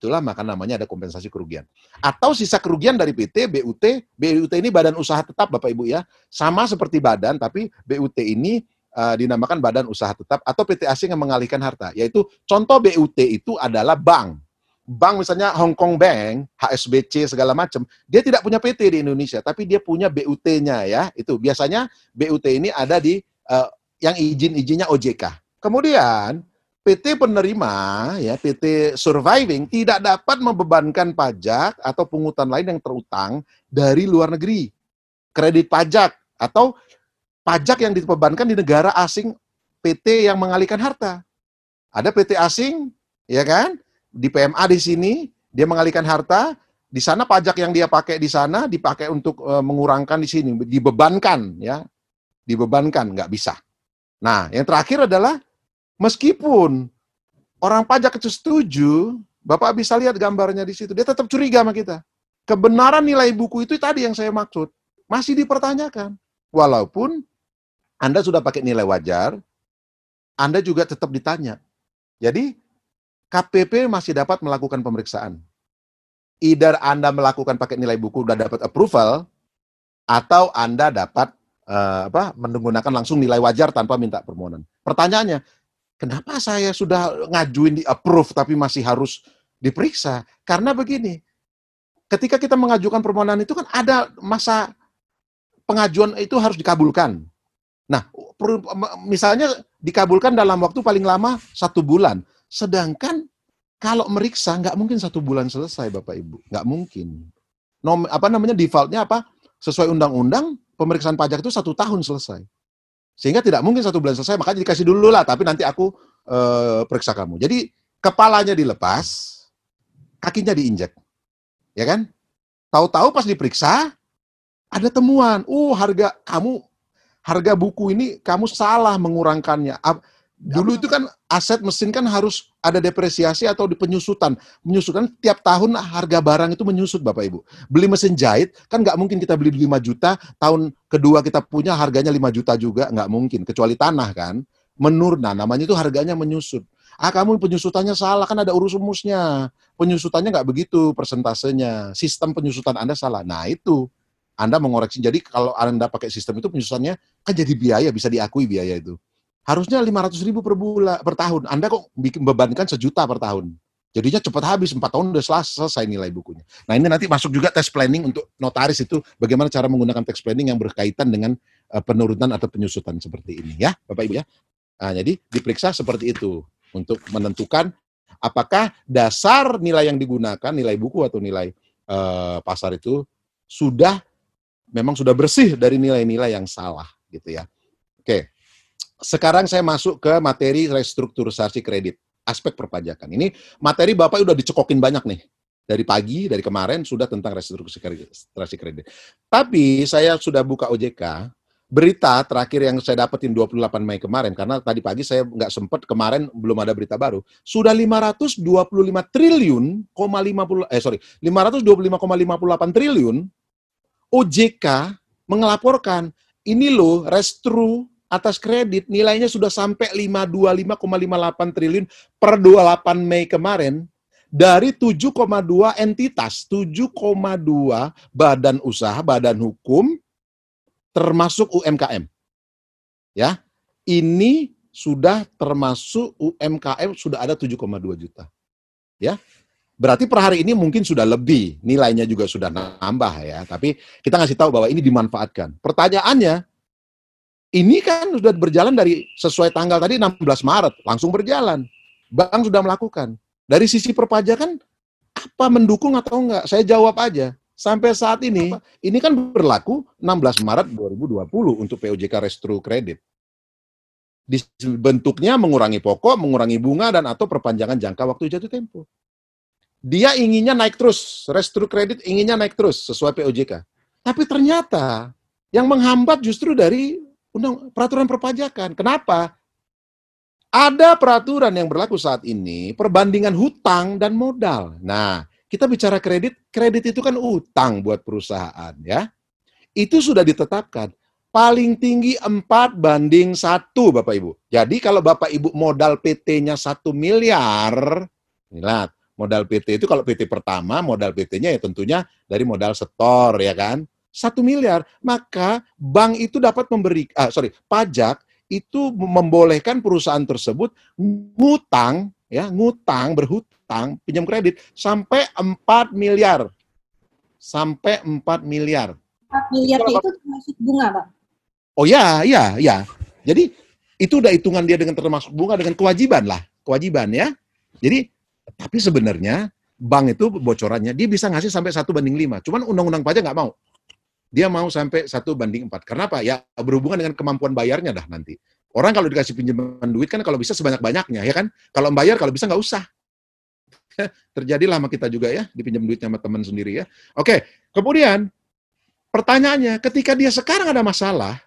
S1: Itulah maka namanya ada kompensasi kerugian. Atau sisa kerugian dari PT, BUT, BUT ini badan usaha tetap Bapak Ibu ya. Sama seperti badan tapi BUT ini uh, dinamakan badan usaha tetap atau PT asing yang mengalihkan harta. Yaitu contoh BUT itu adalah bank. Bank misalnya Hong Kong Bank, HSBC segala macam, dia tidak punya PT di Indonesia, tapi dia punya BUT-nya ya. Itu biasanya BUT ini ada di uh, yang izin-izinnya OJK. Kemudian PT penerima, ya PT surviving tidak dapat membebankan pajak atau pungutan lain yang terutang dari luar negeri. Kredit pajak atau pajak yang dibebankan di negara asing PT yang mengalihkan harta. Ada PT asing, ya kan? Di PMA di sini, dia mengalihkan harta, di sana pajak yang dia pakai di sana dipakai untuk uh, mengurangkan di sini, dibebankan ya. Dibebankan, nggak bisa. Nah, yang terakhir adalah meskipun orang pajak itu setuju, Bapak bisa lihat gambarnya di situ, dia tetap curiga sama kita. Kebenaran nilai buku itu tadi yang saya maksud, masih dipertanyakan. Walaupun Anda sudah pakai nilai wajar, Anda juga tetap ditanya. Jadi, KPP masih dapat melakukan pemeriksaan either Anda melakukan pakai nilai buku udah dapat approval atau Anda dapat uh, apa menggunakan langsung nilai wajar tanpa minta permohonan. Pertanyaannya, kenapa saya sudah ngajuin di approve tapi masih harus diperiksa? Karena begini, ketika kita mengajukan permohonan itu kan ada masa pengajuan itu harus dikabulkan. Nah, misalnya dikabulkan dalam waktu paling lama satu bulan. Sedangkan kalau meriksa nggak mungkin satu bulan selesai Bapak Ibu, nggak mungkin. Nom, apa namanya defaultnya apa? Sesuai undang-undang pemeriksaan pajak itu satu tahun selesai. Sehingga tidak mungkin satu bulan selesai, makanya dikasih dulu lah, tapi nanti aku e, periksa kamu. Jadi kepalanya dilepas, kakinya diinjek. Ya kan? Tahu-tahu pas diperiksa, ada temuan. Uh, harga kamu, harga buku ini kamu salah mengurangkannya. Dulu itu kan aset mesin kan harus ada depresiasi atau di penyusutan. Menyusutan tiap tahun harga barang itu menyusut Bapak Ibu. Beli mesin jahit kan nggak mungkin kita beli 5 juta, tahun kedua kita punya harganya 5 juta juga, nggak mungkin. Kecuali tanah kan. Menurna, namanya itu harganya menyusut. Ah kamu penyusutannya salah, kan ada urus rumusnya. Penyusutannya nggak begitu persentasenya. Sistem penyusutan Anda salah. Nah itu, Anda mengoreksi. Jadi kalau Anda pakai sistem itu penyusutannya kan jadi biaya, bisa diakui biaya itu harusnya 500 ribu per bulan per tahun. Anda kok bikin bebankan sejuta per tahun. Jadinya cepat habis, empat tahun udah selesai nilai bukunya. Nah ini nanti masuk juga tes planning untuk notaris itu bagaimana cara menggunakan tes planning yang berkaitan dengan uh, penurunan atau penyusutan seperti ini ya, Bapak Ibu ya. Nah, jadi diperiksa seperti itu untuk menentukan apakah dasar nilai yang digunakan, nilai buku atau nilai uh, pasar itu sudah memang sudah bersih dari nilai-nilai yang salah gitu ya. Oke sekarang saya masuk ke materi restrukturisasi kredit, aspek perpajakan. Ini materi Bapak udah dicekokin banyak nih. Dari pagi, dari kemarin sudah tentang restrukturisasi kredit. Tapi saya sudah buka OJK, berita terakhir yang saya dapetin 28 Mei kemarin, karena tadi pagi saya nggak sempat, kemarin belum ada berita baru, sudah 525 triliun, 50, eh sorry, 525,58 triliun, OJK mengelaporkan, ini loh restru atas kredit nilainya sudah sampai 525,58 triliun per 28 Mei kemarin dari 7,2 entitas, 7,2 badan usaha, badan hukum termasuk UMKM. Ya. Ini sudah termasuk UMKM sudah ada 7,2 juta. Ya. Berarti per hari ini mungkin sudah lebih, nilainya juga sudah nambah ya. Tapi kita ngasih tahu bahwa ini dimanfaatkan. Pertanyaannya, ini kan sudah berjalan dari sesuai tanggal tadi 16 Maret, langsung berjalan. Bank sudah melakukan. Dari sisi perpajakan, apa mendukung atau enggak? Saya jawab aja. Sampai saat ini, ini kan berlaku 16 Maret 2020 untuk POJK Restru Kredit. Bentuknya mengurangi pokok, mengurangi bunga, dan atau perpanjangan jangka waktu jatuh tempo. Dia inginnya naik terus, restru kredit inginnya naik terus sesuai POJK. Tapi ternyata yang menghambat justru dari undang peraturan perpajakan. Kenapa? Ada peraturan yang berlaku saat ini perbandingan hutang dan modal. Nah, kita bicara kredit, kredit itu kan utang buat perusahaan ya. Itu sudah ditetapkan paling tinggi 4 banding 1 Bapak Ibu. Jadi kalau Bapak Ibu modal PT-nya 1 miliar, lihat, modal PT itu kalau PT pertama modal PT-nya ya tentunya dari modal setor ya kan satu miliar, maka bank itu dapat memberi, ah, sorry, pajak itu membolehkan perusahaan tersebut ngutang, ya, ngutang, berhutang, pinjam kredit sampai 4 miliar. Sampai 4 miliar.
S3: 4 miliar itu termasuk bunga, Pak?
S1: Oh ya, iya, iya. Jadi itu udah hitungan dia dengan termasuk bunga dengan kewajiban lah, kewajiban ya. Jadi tapi sebenarnya bank itu bocorannya dia bisa ngasih sampai satu banding lima. Cuman undang-undang pajak nggak mau dia mau sampai satu banding empat. Kenapa? Ya berhubungan dengan kemampuan bayarnya dah nanti. Orang kalau dikasih pinjaman duit kan kalau bisa sebanyak-banyaknya, ya kan? Kalau bayar kalau bisa nggak usah. Terjadilah sama kita juga ya, dipinjam duitnya sama teman sendiri ya. Oke, kemudian pertanyaannya, ketika dia sekarang ada masalah,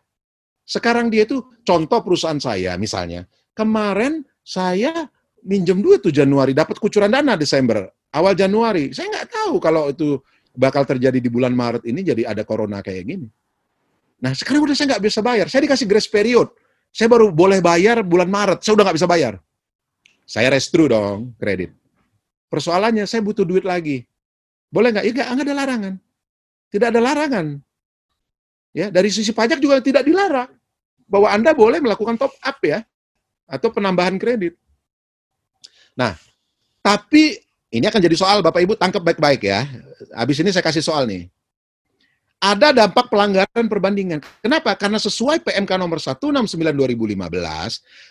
S1: sekarang dia itu contoh perusahaan saya misalnya, kemarin saya minjem duit tuh Januari, dapat kucuran dana Desember, awal Januari. Saya nggak tahu kalau itu bakal terjadi di bulan Maret ini jadi ada corona kayak gini. Nah, sekarang udah saya nggak bisa bayar. Saya dikasih grace period. Saya baru boleh bayar bulan Maret. Saya udah nggak bisa bayar. Saya restru dong kredit. Persoalannya saya butuh duit lagi. Boleh nggak? Ya nggak, nggak ada larangan. Tidak ada larangan. Ya, dari sisi pajak juga tidak dilarang bahwa Anda boleh melakukan top up ya atau penambahan kredit. Nah, tapi ini akan jadi soal Bapak Ibu tangkap baik-baik ya. Habis ini saya kasih soal nih ada dampak pelanggaran perbandingan. Kenapa? Karena sesuai PMK nomor 169 2015,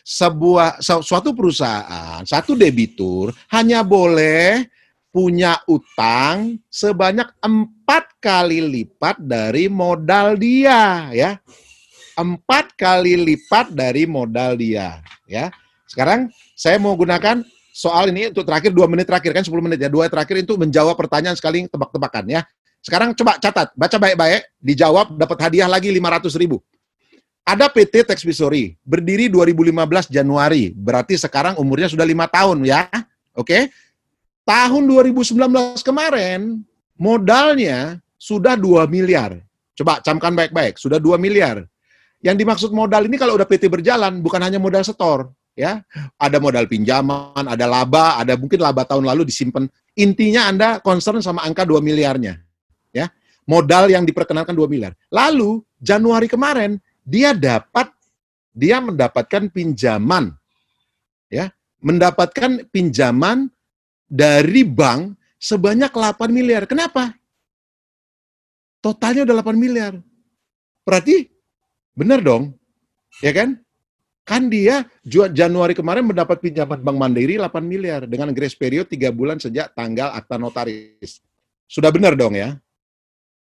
S1: sebuah suatu perusahaan, satu debitur hanya boleh punya utang sebanyak empat kali lipat dari modal dia, ya. Empat kali lipat dari modal dia, ya. Sekarang saya mau gunakan soal ini untuk terakhir dua menit terakhir kan 10 menit ya dua terakhir itu menjawab pertanyaan sekali tebak-tebakan ya sekarang coba catat, baca baik-baik, dijawab dapat hadiah lagi 500 ribu. Ada PT Texpisori, berdiri 2015 Januari, berarti sekarang umurnya sudah lima tahun ya. Oke. Tahun 2019 kemarin, modalnya sudah 2 miliar. Coba camkan baik-baik, sudah 2 miliar. Yang dimaksud modal ini kalau udah PT berjalan, bukan hanya modal setor, ya. Ada modal pinjaman, ada laba, ada mungkin laba tahun lalu disimpan. Intinya Anda concern sama angka 2 miliarnya ya modal yang diperkenalkan 2 miliar. Lalu Januari kemarin dia dapat dia mendapatkan pinjaman ya, mendapatkan pinjaman dari bank sebanyak 8 miliar. Kenapa? Totalnya udah 8 miliar. Berarti benar dong. Ya kan? Kan dia Januari kemarin mendapat pinjaman Bank Mandiri 8 miliar dengan grace period 3 bulan sejak tanggal akta notaris. Sudah benar dong ya?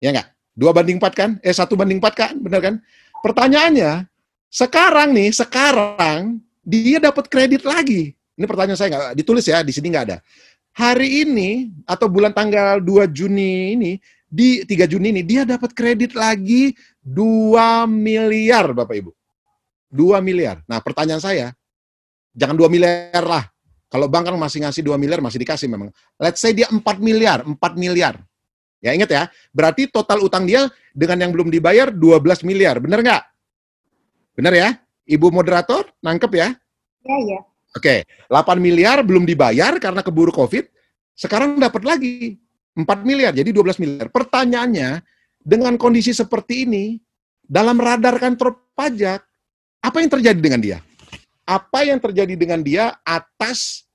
S1: Ya enggak? Dua banding empat kan? Eh, satu banding empat kan? Benar kan? Pertanyaannya, sekarang nih, sekarang dia dapat kredit lagi. Ini pertanyaan saya nggak ditulis ya, di sini nggak ada. Hari ini atau bulan tanggal 2 Juni ini, di 3 Juni ini dia dapat kredit lagi 2 miliar Bapak Ibu. 2 miliar. Nah, pertanyaan saya, jangan 2 miliar lah. Kalau bank kan masih ngasih 2 miliar, masih dikasih memang. Let's say dia 4 miliar, 4 miliar. Ya ingat ya, berarti total utang dia dengan yang belum dibayar 12 miliar, benar nggak? Benar ya? Ibu moderator, nangkep ya?
S3: Iya, iya.
S1: Oke, 8 miliar belum dibayar karena keburu COVID, sekarang dapat lagi 4 miliar, jadi 12 miliar. Pertanyaannya, dengan kondisi seperti ini, dalam radar kantor pajak, apa yang terjadi dengan dia? Apa yang terjadi dengan dia atas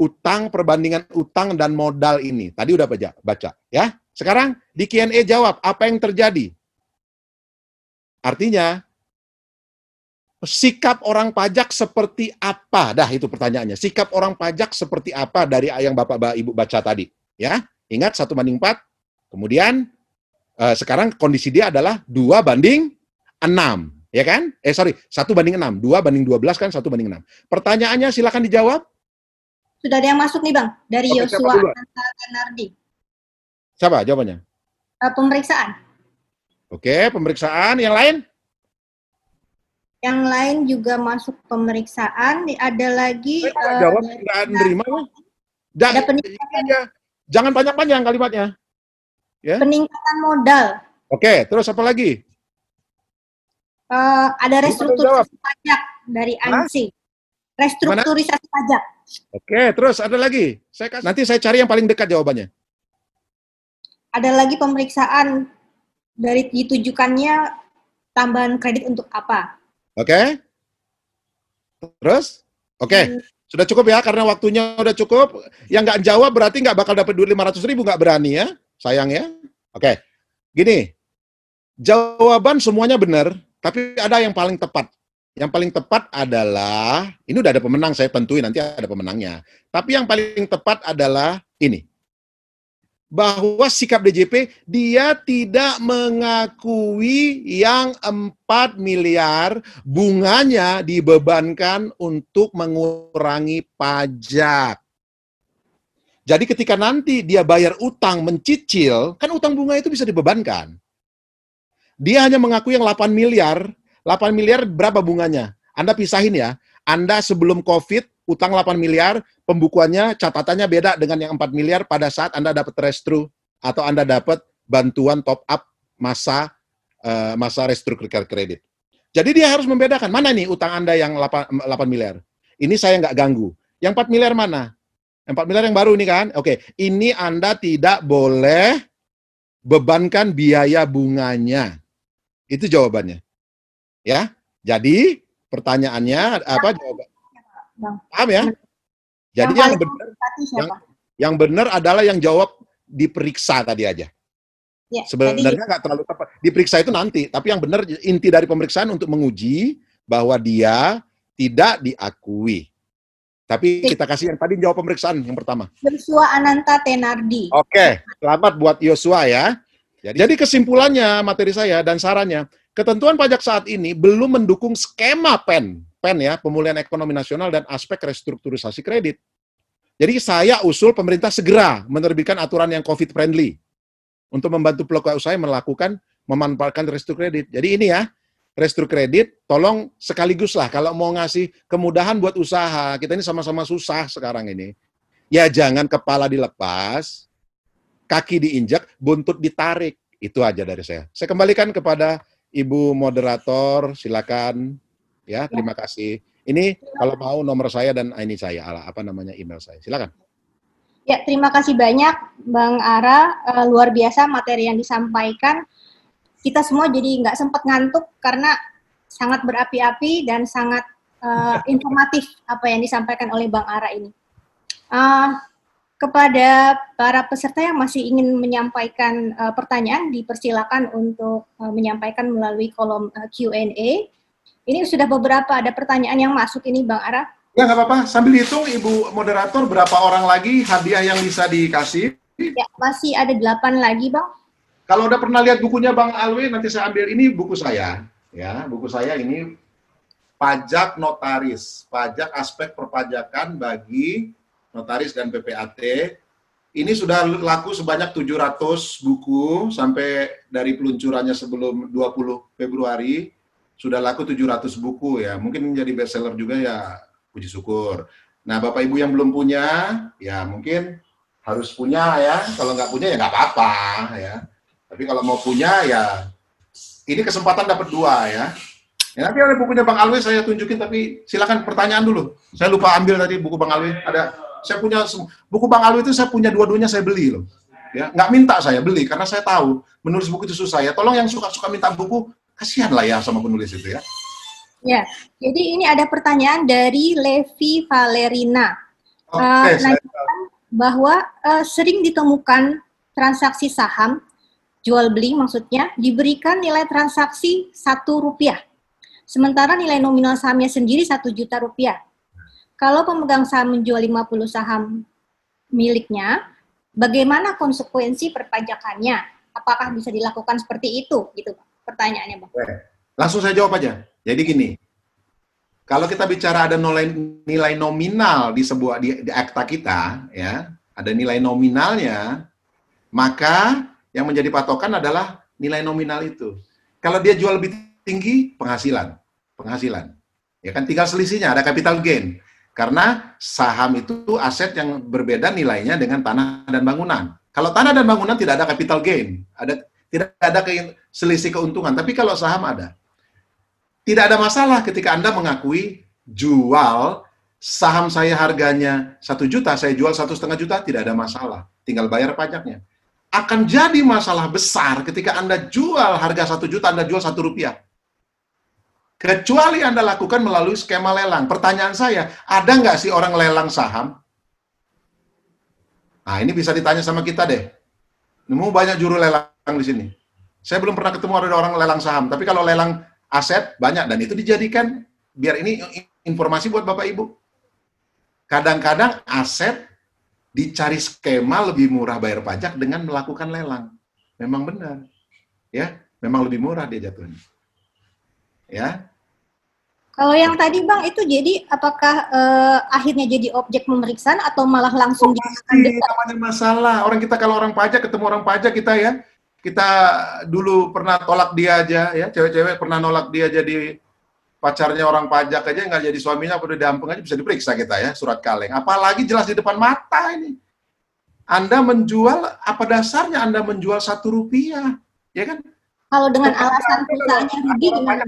S1: utang, perbandingan utang dan modal ini. Tadi udah baca, baca ya. Sekarang di Q&A jawab, apa yang terjadi? Artinya, sikap orang pajak seperti apa? Dah itu pertanyaannya. Sikap orang pajak seperti apa dari yang Bapak Ibu baca tadi? Ya, ingat satu banding empat. Kemudian eh, sekarang kondisi dia adalah dua banding enam, ya kan? Eh sorry, satu banding enam, dua banding dua belas kan satu banding enam. Pertanyaannya silakan dijawab.
S3: Sudah ada yang masuk nih Bang, dari Yosua Ganardi.
S1: Siapa jawabannya?
S3: Uh, pemeriksaan.
S1: Oke, pemeriksaan. Yang lain?
S3: Yang lain juga masuk pemeriksaan. Ada lagi.
S1: Saya uh, jawab nggak nerima. Jangan, ada peningkatan. Ya, jangan panjang-panjang kalimatnya.
S3: Ya. Peningkatan modal.
S1: Oke, terus apa lagi?
S3: Uh, ada restrukturisasi pajak dari ANSI. Restrukturisasi Mana? pajak.
S1: Oke, terus ada lagi. Saya kasih, nanti saya cari yang paling dekat jawabannya.
S3: Ada lagi pemeriksaan dari ditujukannya tambahan kredit untuk apa?
S1: Oke. Terus? Oke. Hmm. Sudah cukup ya, karena waktunya udah cukup. Yang nggak jawab berarti nggak bakal dapat duit 500 ribu, nggak berani ya. Sayang ya. Oke. Gini, jawaban semuanya benar, tapi ada yang paling tepat. Yang paling tepat adalah, ini udah ada pemenang, saya tentuin nanti ada pemenangnya. Tapi yang paling tepat adalah ini. Bahwa sikap DJP, dia tidak mengakui yang 4 miliar bunganya dibebankan untuk mengurangi pajak. Jadi ketika nanti dia bayar utang mencicil, kan utang bunga itu bisa dibebankan. Dia hanya mengaku yang 8 miliar, 8 miliar berapa bunganya? Anda pisahin ya. Anda sebelum COVID utang 8 miliar, pembukuannya catatannya beda dengan yang 4 miliar pada saat Anda dapat restru atau Anda dapat bantuan top up masa uh, masa restruktur kredit. Jadi dia harus membedakan mana nih utang Anda yang 8, 8 miliar. Ini saya nggak ganggu. Yang 4 miliar mana? Yang 4 miliar yang baru ini kan? Oke, ini Anda tidak boleh bebankan biaya bunganya. Itu jawabannya. Ya. Jadi pertanyaannya apa jawaban? Paham ya? Jadi yang, yang benar yang, yang benar adalah yang jawab diperiksa tadi aja. Ya, Sebenarnya nggak terlalu tepat. Diperiksa itu nanti, tapi yang benar inti dari pemeriksaan untuk menguji bahwa dia tidak diakui. Tapi kita kasih yang tadi jawab pemeriksaan yang pertama.
S3: Yosua Ananta Tenardi.
S1: Oke, selamat buat Yosua ya. Jadi, Jadi kesimpulannya materi saya dan sarannya, ketentuan pajak saat ini belum mendukung skema PEN, PEN ya, pemulihan ekonomi nasional dan aspek restrukturisasi kredit. Jadi saya usul pemerintah segera menerbitkan aturan yang COVID friendly untuk membantu pelaku usaha melakukan memanfaatkan restu kredit. Jadi ini ya, restu kredit, tolong sekaligus lah kalau mau ngasih kemudahan buat usaha, kita ini sama-sama susah sekarang ini. Ya jangan kepala dilepas, kaki diinjak, buntut ditarik. Itu aja dari saya. Saya kembalikan kepada Ibu moderator, silakan. Ya, terima kasih. Ini kalau mau nomor saya dan ini saya, apa namanya email saya. Silakan.
S3: Ya, terima kasih banyak Bang Ara. Uh, luar biasa materi yang disampaikan. Kita semua jadi nggak sempat ngantuk karena sangat berapi-api dan sangat uh, informatif apa yang disampaikan oleh Bang Ara ini. Uh, kepada para peserta yang masih ingin menyampaikan uh, pertanyaan, dipersilakan untuk uh, menyampaikan melalui kolom uh, Q&A. Ini sudah beberapa ada pertanyaan yang masuk ini, Bang Ara.
S5: Ya, nggak apa-apa. Sambil hitung, Ibu Moderator, berapa orang lagi hadiah yang bisa dikasih?
S3: Ya, masih ada delapan lagi, Bang.
S5: Kalau udah pernah lihat bukunya Bang Alwi, nanti saya ambil. Ini buku saya. Ya, buku saya ini pajak notaris, pajak aspek perpajakan bagi notaris dan PPAT. Ini sudah laku sebanyak 700 buku sampai dari peluncurannya sebelum 20 Februari sudah laku 700 buku ya. Mungkin menjadi bestseller juga ya puji syukur. Nah, Bapak Ibu yang belum punya ya mungkin harus punya ya. Kalau nggak punya ya nggak apa-apa ya. Tapi kalau mau punya ya ini kesempatan dapat dua ya. Ya, nanti ada bukunya Bang Alwi saya tunjukin tapi silakan pertanyaan dulu. Saya lupa ambil tadi buku Bang Alwi. Ada saya punya buku Bang Alwi itu saya punya dua-duanya saya beli loh. Ya, nggak minta saya beli karena saya tahu menulis buku itu susah ya. Tolong yang suka-suka minta buku, kasihan lah ya sama penulis itu ya.
S3: Ya, jadi ini ada pertanyaan dari Levi Valerina. Okay, uh, saya... bahwa uh, sering ditemukan transaksi saham jual beli maksudnya diberikan nilai transaksi satu rupiah, sementara nilai nominal sahamnya sendiri satu juta rupiah. Kalau pemegang saham menjual 50 saham miliknya, bagaimana konsekuensi perpajakannya? Apakah bisa dilakukan seperti itu? Gitu, pertanyaannya, Bang.
S5: Langsung saya jawab aja. Jadi gini, kalau kita bicara ada nilai, nilai nominal di sebuah di, di akta kita, ya, ada nilai nominalnya, maka yang menjadi patokan adalah nilai nominal itu. Kalau dia jual lebih tinggi, penghasilan, penghasilan. Ya kan tinggal selisihnya, ada capital gain. Karena saham itu aset yang berbeda nilainya dengan tanah dan bangunan. Kalau tanah dan bangunan tidak ada capital gain, ada tidak ada ke, selisih keuntungan. Tapi kalau saham ada. Tidak ada masalah ketika Anda mengakui jual saham saya harganya satu juta, saya jual satu setengah juta, tidak ada masalah. Tinggal bayar pajaknya. Akan jadi masalah besar ketika Anda jual harga satu juta, Anda jual satu rupiah. Kecuali Anda lakukan melalui skema lelang. Pertanyaan saya, ada nggak sih orang lelang saham? Nah, ini bisa ditanya sama kita deh. Nemu banyak juru lelang di sini. Saya belum pernah ketemu ada orang lelang saham, tapi kalau lelang aset banyak dan itu dijadikan biar ini informasi buat Bapak Ibu. Kadang-kadang aset dicari skema lebih murah bayar pajak dengan melakukan lelang. Memang benar. Ya, memang lebih murah dia jatuhnya. Ya,
S3: Kalau yang tadi Bang itu jadi apakah uh, akhirnya jadi objek pemeriksaan atau malah langsung oh,
S1: pasti namanya masalah. Orang kita kalau orang pajak ketemu orang pajak kita ya, kita dulu pernah tolak dia aja ya, cewek-cewek pernah nolak dia jadi pacarnya orang pajak aja nggak jadi suaminya udah damping aja bisa diperiksa kita ya surat kaleng. Apalagi jelas di depan mata ini. Anda menjual apa dasarnya Anda menjual satu rupiah, ya kan?
S3: Kalau dengan alasan perusahaannya rugi gimana?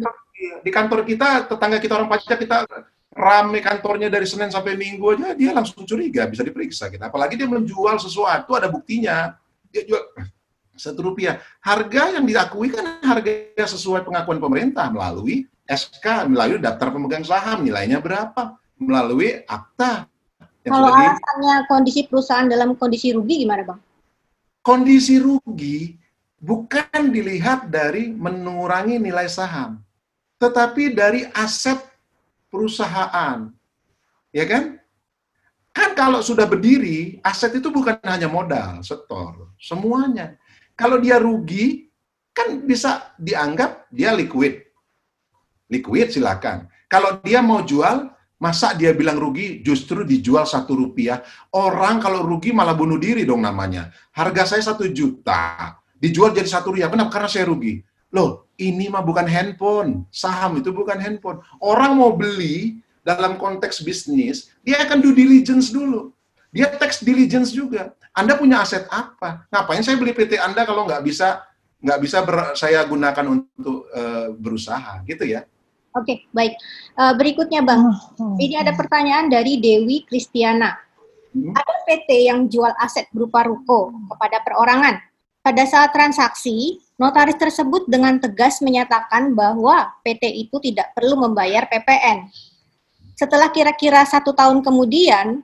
S1: Di kantor kita, tetangga kita orang pajak kita rame kantornya dari Senin sampai Minggu aja, dia langsung curiga, bisa diperiksa kita. Apalagi dia menjual sesuatu, ada buktinya. Dia jual satu rupiah. Harga yang diakui kan harga sesuai pengakuan pemerintah melalui SK, melalui daftar pemegang saham, nilainya berapa, melalui akta.
S3: Kalau alasannya kondisi perusahaan dalam kondisi rugi gimana Bang?
S1: Kondisi rugi bukan dilihat dari mengurangi nilai saham, tetapi dari aset perusahaan. Ya kan? Kan kalau sudah berdiri, aset itu bukan hanya modal, setor, semuanya. Kalau dia rugi, kan bisa dianggap dia liquid. Liquid silakan. Kalau dia mau jual, masa dia bilang rugi justru dijual satu rupiah. Orang kalau rugi malah bunuh diri dong namanya. Harga saya satu juta dijual jadi satu rupiah. Kenapa? Karena saya rugi. Loh, ini mah bukan handphone. Saham itu bukan handphone. Orang mau beli dalam konteks bisnis, dia akan due diligence dulu. Dia tax diligence juga. Anda punya aset apa? Ngapain saya beli PT Anda kalau nggak bisa nggak bisa ber, saya gunakan untuk uh, berusaha, gitu ya?
S3: Oke, baik. Uh, berikutnya, Bang. Oh, oh, ini ada oh. pertanyaan dari Dewi Kristiana. Hmm? Ada PT yang jual aset berupa ruko kepada perorangan pada saat transaksi, notaris tersebut dengan tegas menyatakan bahwa PT itu tidak perlu membayar PPN. Setelah kira-kira satu tahun kemudian,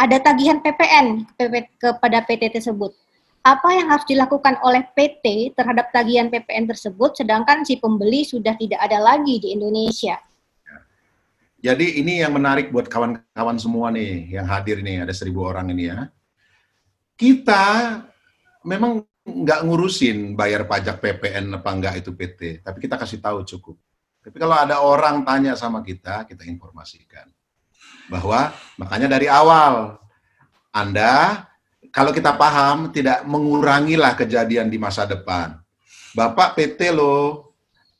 S3: ada tagihan PPN kepada PT tersebut. Apa yang harus dilakukan oleh PT terhadap tagihan PPN tersebut, sedangkan si pembeli sudah tidak ada lagi di Indonesia?
S1: Jadi ini yang menarik buat kawan-kawan semua nih yang hadir nih, ada seribu orang ini ya. Kita memang nggak ngurusin bayar pajak PPN apa enggak itu PT, tapi kita kasih tahu cukup. Tapi kalau ada orang tanya sama kita, kita informasikan bahwa makanya dari awal Anda kalau kita paham tidak mengurangilah kejadian di masa depan. Bapak PT loh,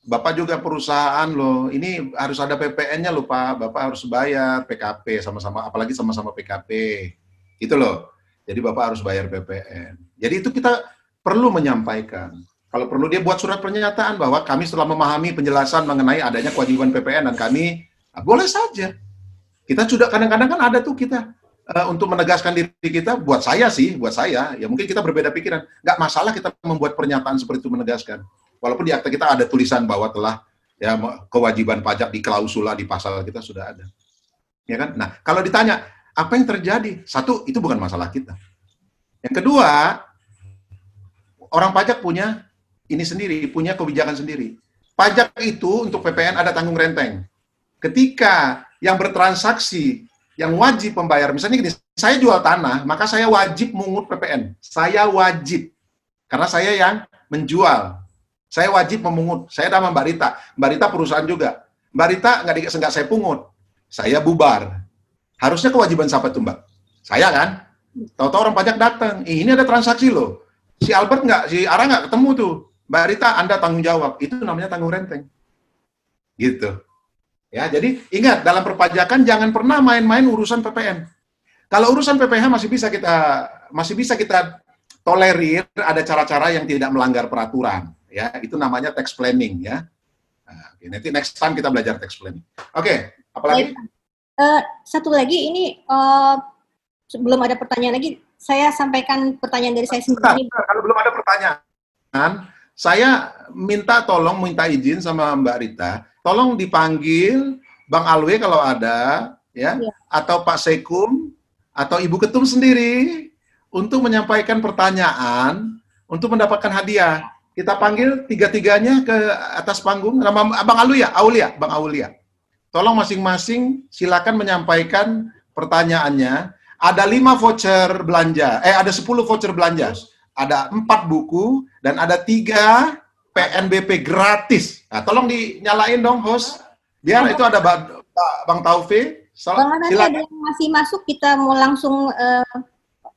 S1: Bapak juga perusahaan loh, ini harus ada PPN-nya loh Pak, Bapak harus bayar PKP sama-sama, apalagi sama-sama PKP. Itu loh. Jadi Bapak harus bayar PPN. Jadi itu kita perlu menyampaikan. Kalau perlu dia buat surat pernyataan bahwa kami setelah memahami penjelasan mengenai adanya kewajiban PPN dan kami nah, boleh saja. Kita sudah kadang-kadang kan ada tuh kita uh, untuk menegaskan diri kita. Buat saya sih, buat saya ya mungkin kita berbeda pikiran. Nggak masalah kita membuat pernyataan seperti itu menegaskan. Walaupun di akta kita ada tulisan bahwa telah ya kewajiban pajak di klausula di pasal kita sudah ada. Ya kan? Nah, kalau ditanya apa yang terjadi? Satu, itu bukan masalah kita. Yang kedua, orang pajak punya ini sendiri, punya kebijakan sendiri. Pajak itu untuk PPN ada tanggung renteng. Ketika yang bertransaksi, yang wajib membayar, misalnya gini, saya jual tanah, maka saya wajib mengut PPN. Saya wajib. Karena saya yang menjual. Saya wajib memungut. Saya nama Mbak Rita. Mbak Rita perusahaan juga. Mbak Rita nggak nggak saya pungut. Saya bubar. Harusnya kewajiban siapa tuh Mbak? Saya kan? Tahu-tahu orang pajak datang. ini ada transaksi loh si Albert nggak, si Ara nggak ketemu tuh. Mbak Rita, Anda tanggung jawab. Itu namanya tanggung renteng. Gitu. Ya, jadi ingat dalam perpajakan jangan pernah main-main urusan PPN. Kalau urusan PPH masih bisa kita masih bisa kita tolerir ada cara-cara yang tidak melanggar peraturan, ya. Itu namanya tax planning, ya. Nah, nanti next time kita belajar tax planning. Oke, okay, apalagi?
S3: Uh, satu lagi ini uh, sebelum ada pertanyaan lagi, saya sampaikan pertanyaan dari saya sendiri.
S1: Kalau belum ada pertanyaan, saya minta tolong minta izin sama Mbak Rita, tolong dipanggil Bang Alwe kalau ada, ya, ya. atau Pak Sekum atau Ibu Ketum sendiri untuk menyampaikan pertanyaan untuk mendapatkan hadiah. Kita panggil tiga-tiganya ke atas panggung. Nama Bang Aluya, Aulia, Bang Aulia. Tolong masing-masing silakan menyampaikan pertanyaannya ada lima voucher belanja, eh ada 10 voucher belanja, ada empat buku dan ada tiga PNBP gratis. Nah, tolong dinyalain dong host, Biar itu ada Ba- Ba- Bang Taufik. So,
S3: Bang nanti ada yang masih masuk kita mau langsung eh,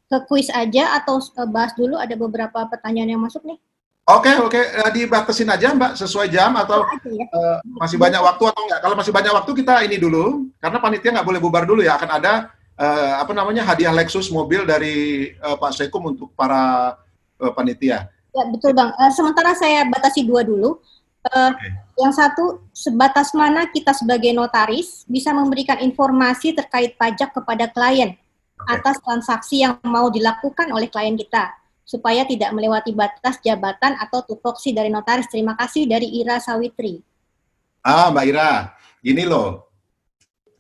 S3: ke kuis aja atau eh, bahas dulu ada beberapa pertanyaan yang masuk nih.
S1: Oke, oke. Eh, dibatasin aja Mbak, sesuai jam atau
S3: ya.
S1: eh, masih banyak waktu atau enggak? Kalau masih banyak waktu kita ini dulu, karena panitia nggak boleh bubar dulu ya. Akan ada eh, apa namanya hadiah Lexus mobil dari eh, Pak Sekum untuk para eh, panitia.
S3: Ya betul bang. Eh, sementara saya batasi dua dulu. Eh,
S1: Oke.
S3: Yang satu, sebatas mana kita sebagai notaris bisa memberikan informasi terkait pajak kepada klien
S1: Oke.
S3: atas transaksi yang mau dilakukan oleh klien kita, supaya tidak melewati batas jabatan atau tupoksi dari notaris. Terima kasih dari Ira Sawitri.
S1: Ah, Mbak Ira, gini loh.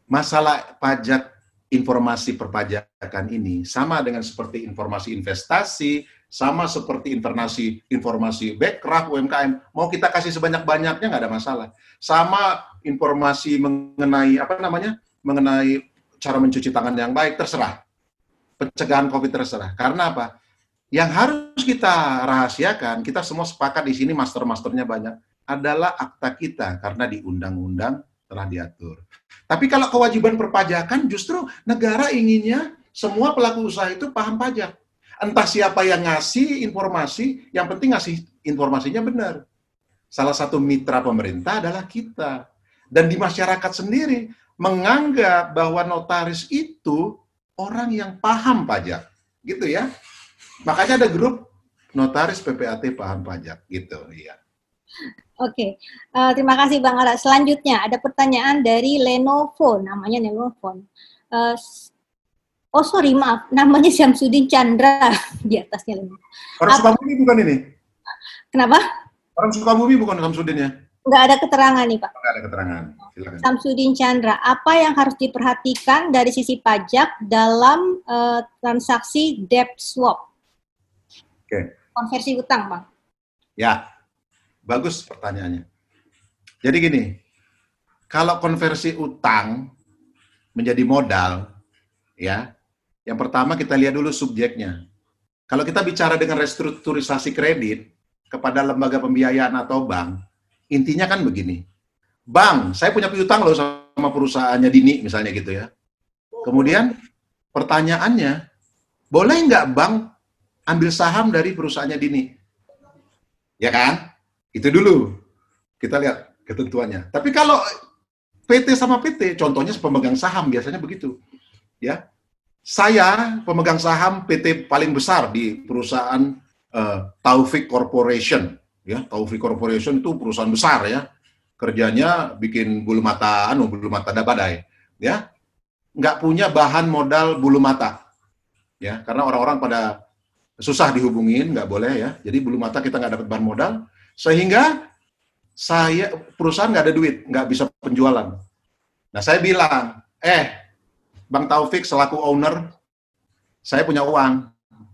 S1: Masalah pajak informasi perpajakan ini sama dengan seperti informasi investasi, sama seperti informasi informasi backcraft UMKM. Mau kita kasih sebanyak-banyaknya nggak ada masalah. Sama informasi mengenai apa namanya? mengenai cara mencuci tangan yang baik terserah. Pencegahan COVID terserah. Karena apa? Yang harus kita rahasiakan, kita semua sepakat di sini master-masternya banyak adalah akta kita karena di undang-undang telah diatur. Tapi kalau kewajiban perpajakan justru negara inginnya semua pelaku usaha itu paham pajak. Entah siapa yang ngasih informasi, yang penting ngasih informasinya benar. Salah satu mitra pemerintah adalah kita. Dan di masyarakat sendiri menganggap bahwa notaris itu orang yang paham pajak. Gitu ya. Makanya ada grup notaris PPAT paham pajak gitu, iya.
S3: Oke, Eh, terima kasih Bang Ara. Selanjutnya ada pertanyaan dari Lenovo, namanya Lenovo. S- oh sorry maaf, namanya Syamsuddin Chandra di atasnya Lenovo.
S1: Orang Sukabumi bukan ini?
S3: Kenapa?
S1: Orang Sukabumi bukan Samsudin ya?
S3: Nggak ada keterangan nih Pak.
S1: Nggak ada keterangan. Silakan.
S3: Samsudin Chandra, apa yang harus diperhatikan dari sisi pajak dalam eh, transaksi debt swap?
S1: Oke.
S3: Konversi utang, Bang.
S1: Ya, bagus pertanyaannya. Jadi gini, kalau konversi utang menjadi modal, ya, yang pertama kita lihat dulu subjeknya. Kalau kita bicara dengan restrukturisasi kredit kepada lembaga pembiayaan atau bank, intinya kan begini. Bang, saya punya piutang loh sama perusahaannya Dini, misalnya gitu ya. Kemudian pertanyaannya, boleh nggak bank ambil saham dari perusahaannya Dini? Ya kan? Itu dulu. Kita lihat ketentuannya. Tapi kalau PT sama PT, contohnya pemegang saham biasanya begitu. Ya. Saya pemegang saham PT paling besar di perusahaan eh, Taufik Corporation, ya. Taufik Corporation itu perusahaan besar ya. Kerjanya bikin bulu mata anu bulu mata badai, ya. Nggak punya bahan modal bulu mata. Ya, karena orang-orang pada susah dihubungin, nggak boleh ya. Jadi bulu mata kita nggak dapat bahan modal, sehingga saya perusahaan nggak ada duit, nggak bisa penjualan. Nah saya bilang, eh Bang Taufik selaku owner, saya punya uang.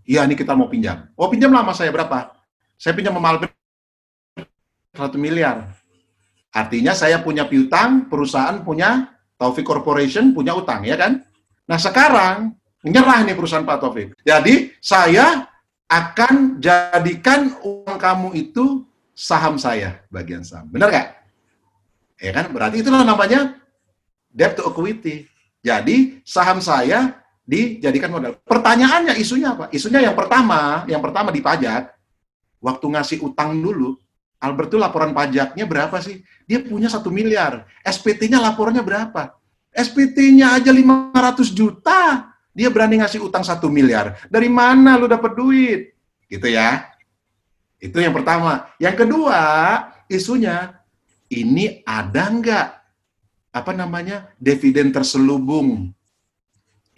S1: Iya, ini kita mau pinjam. Oh pinjam lama saya berapa? Saya pinjam sama Alvin satu miliar. Artinya saya punya piutang, perusahaan punya Taufik Corporation punya utang, ya kan? Nah sekarang nyerah nih perusahaan Pak Taufik. Jadi saya akan jadikan uang kamu itu saham saya, bagian saham. Benar nggak? Ya kan? Berarti itulah namanya debt to equity. Jadi saham saya dijadikan modal. Pertanyaannya isunya apa? Isunya yang pertama, yang pertama di pajak, waktu ngasih utang dulu, Albert tuh laporan pajaknya berapa sih? Dia punya satu miliar. SPT-nya laporannya berapa? SPT-nya aja 500 juta. Dia berani ngasih utang satu miliar. Dari mana lu dapat duit? Gitu ya. Itu yang pertama. Yang kedua, isunya, ini ada nggak apa namanya dividen terselubung?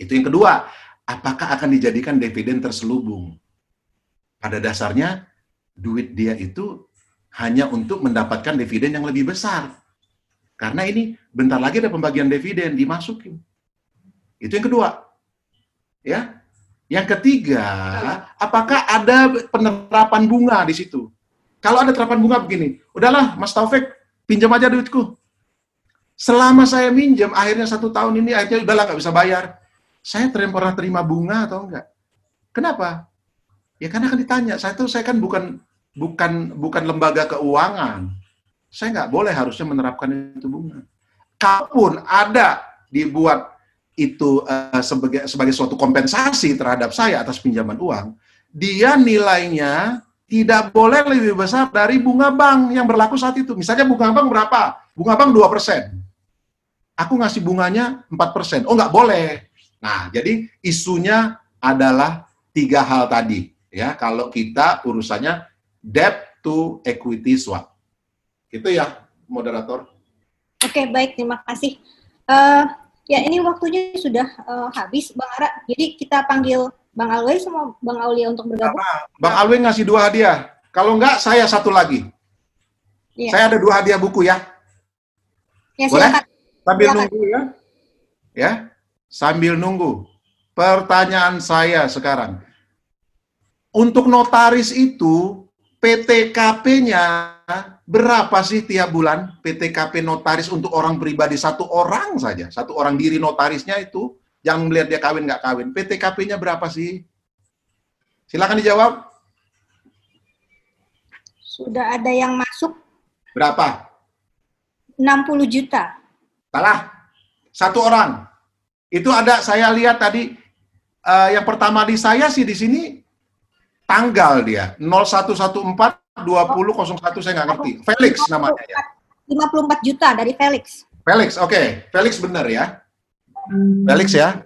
S1: Itu yang kedua. Apakah akan dijadikan dividen terselubung? Pada dasarnya, duit dia itu hanya untuk mendapatkan dividen yang lebih besar. Karena ini bentar lagi ada pembagian dividen dimasukin. Itu yang kedua. Ya. Yang ketiga, apakah ada penerapan bunga di situ? Kalau ada terapan bunga begini, udahlah Mas Taufik, pinjam aja duitku. Selama saya minjem, akhirnya satu tahun ini akhirnya udahlah nggak bisa bayar. Saya terima pernah terima bunga atau enggak? Kenapa? Ya karena akan ditanya. Saya tuh saya kan bukan bukan bukan lembaga keuangan. Saya nggak boleh harusnya menerapkan itu bunga. kalaupun ada dibuat itu uh, sebagai sebagai suatu kompensasi terhadap saya atas pinjaman uang, dia nilainya tidak boleh lebih besar dari bunga bank yang berlaku saat itu. Misalnya bunga bank berapa? Bunga bank 2%. Aku ngasih bunganya 4%. Oh, nggak boleh. Nah, jadi isunya adalah tiga hal tadi. ya Kalau kita urusannya debt to equity swap. Itu ya, moderator.
S3: Oke, baik. Terima kasih. Uh, ya, ini waktunya sudah uh, habis, Bang Ara. Jadi kita panggil Bang Alwe sama Bang Aulia untuk bergabung?
S1: Bang Alwe ngasih dua hadiah. Kalau enggak, saya satu lagi. Iya. Saya ada dua hadiah buku ya.
S3: Ya, Boleh?
S1: Sambil silakan. nunggu ya. Ya, sambil nunggu. Pertanyaan saya sekarang. Untuk notaris itu, PTKP-nya berapa sih tiap bulan? PTKP notaris untuk orang pribadi satu orang saja. Satu orang diri notarisnya itu yang melihat dia kawin nggak kawin. PTKP-nya berapa sih? Silakan dijawab.
S3: Sudah ada yang masuk.
S1: Berapa?
S3: 60 juta.
S1: Salah. Satu orang. Itu ada saya lihat tadi uh, yang pertama di saya sih di sini tanggal dia 0114 2001 saya nggak ngerti. Felix namanya ya.
S3: 54 juta dari Felix.
S1: Felix, oke. Okay. Felix benar ya. Felix ya.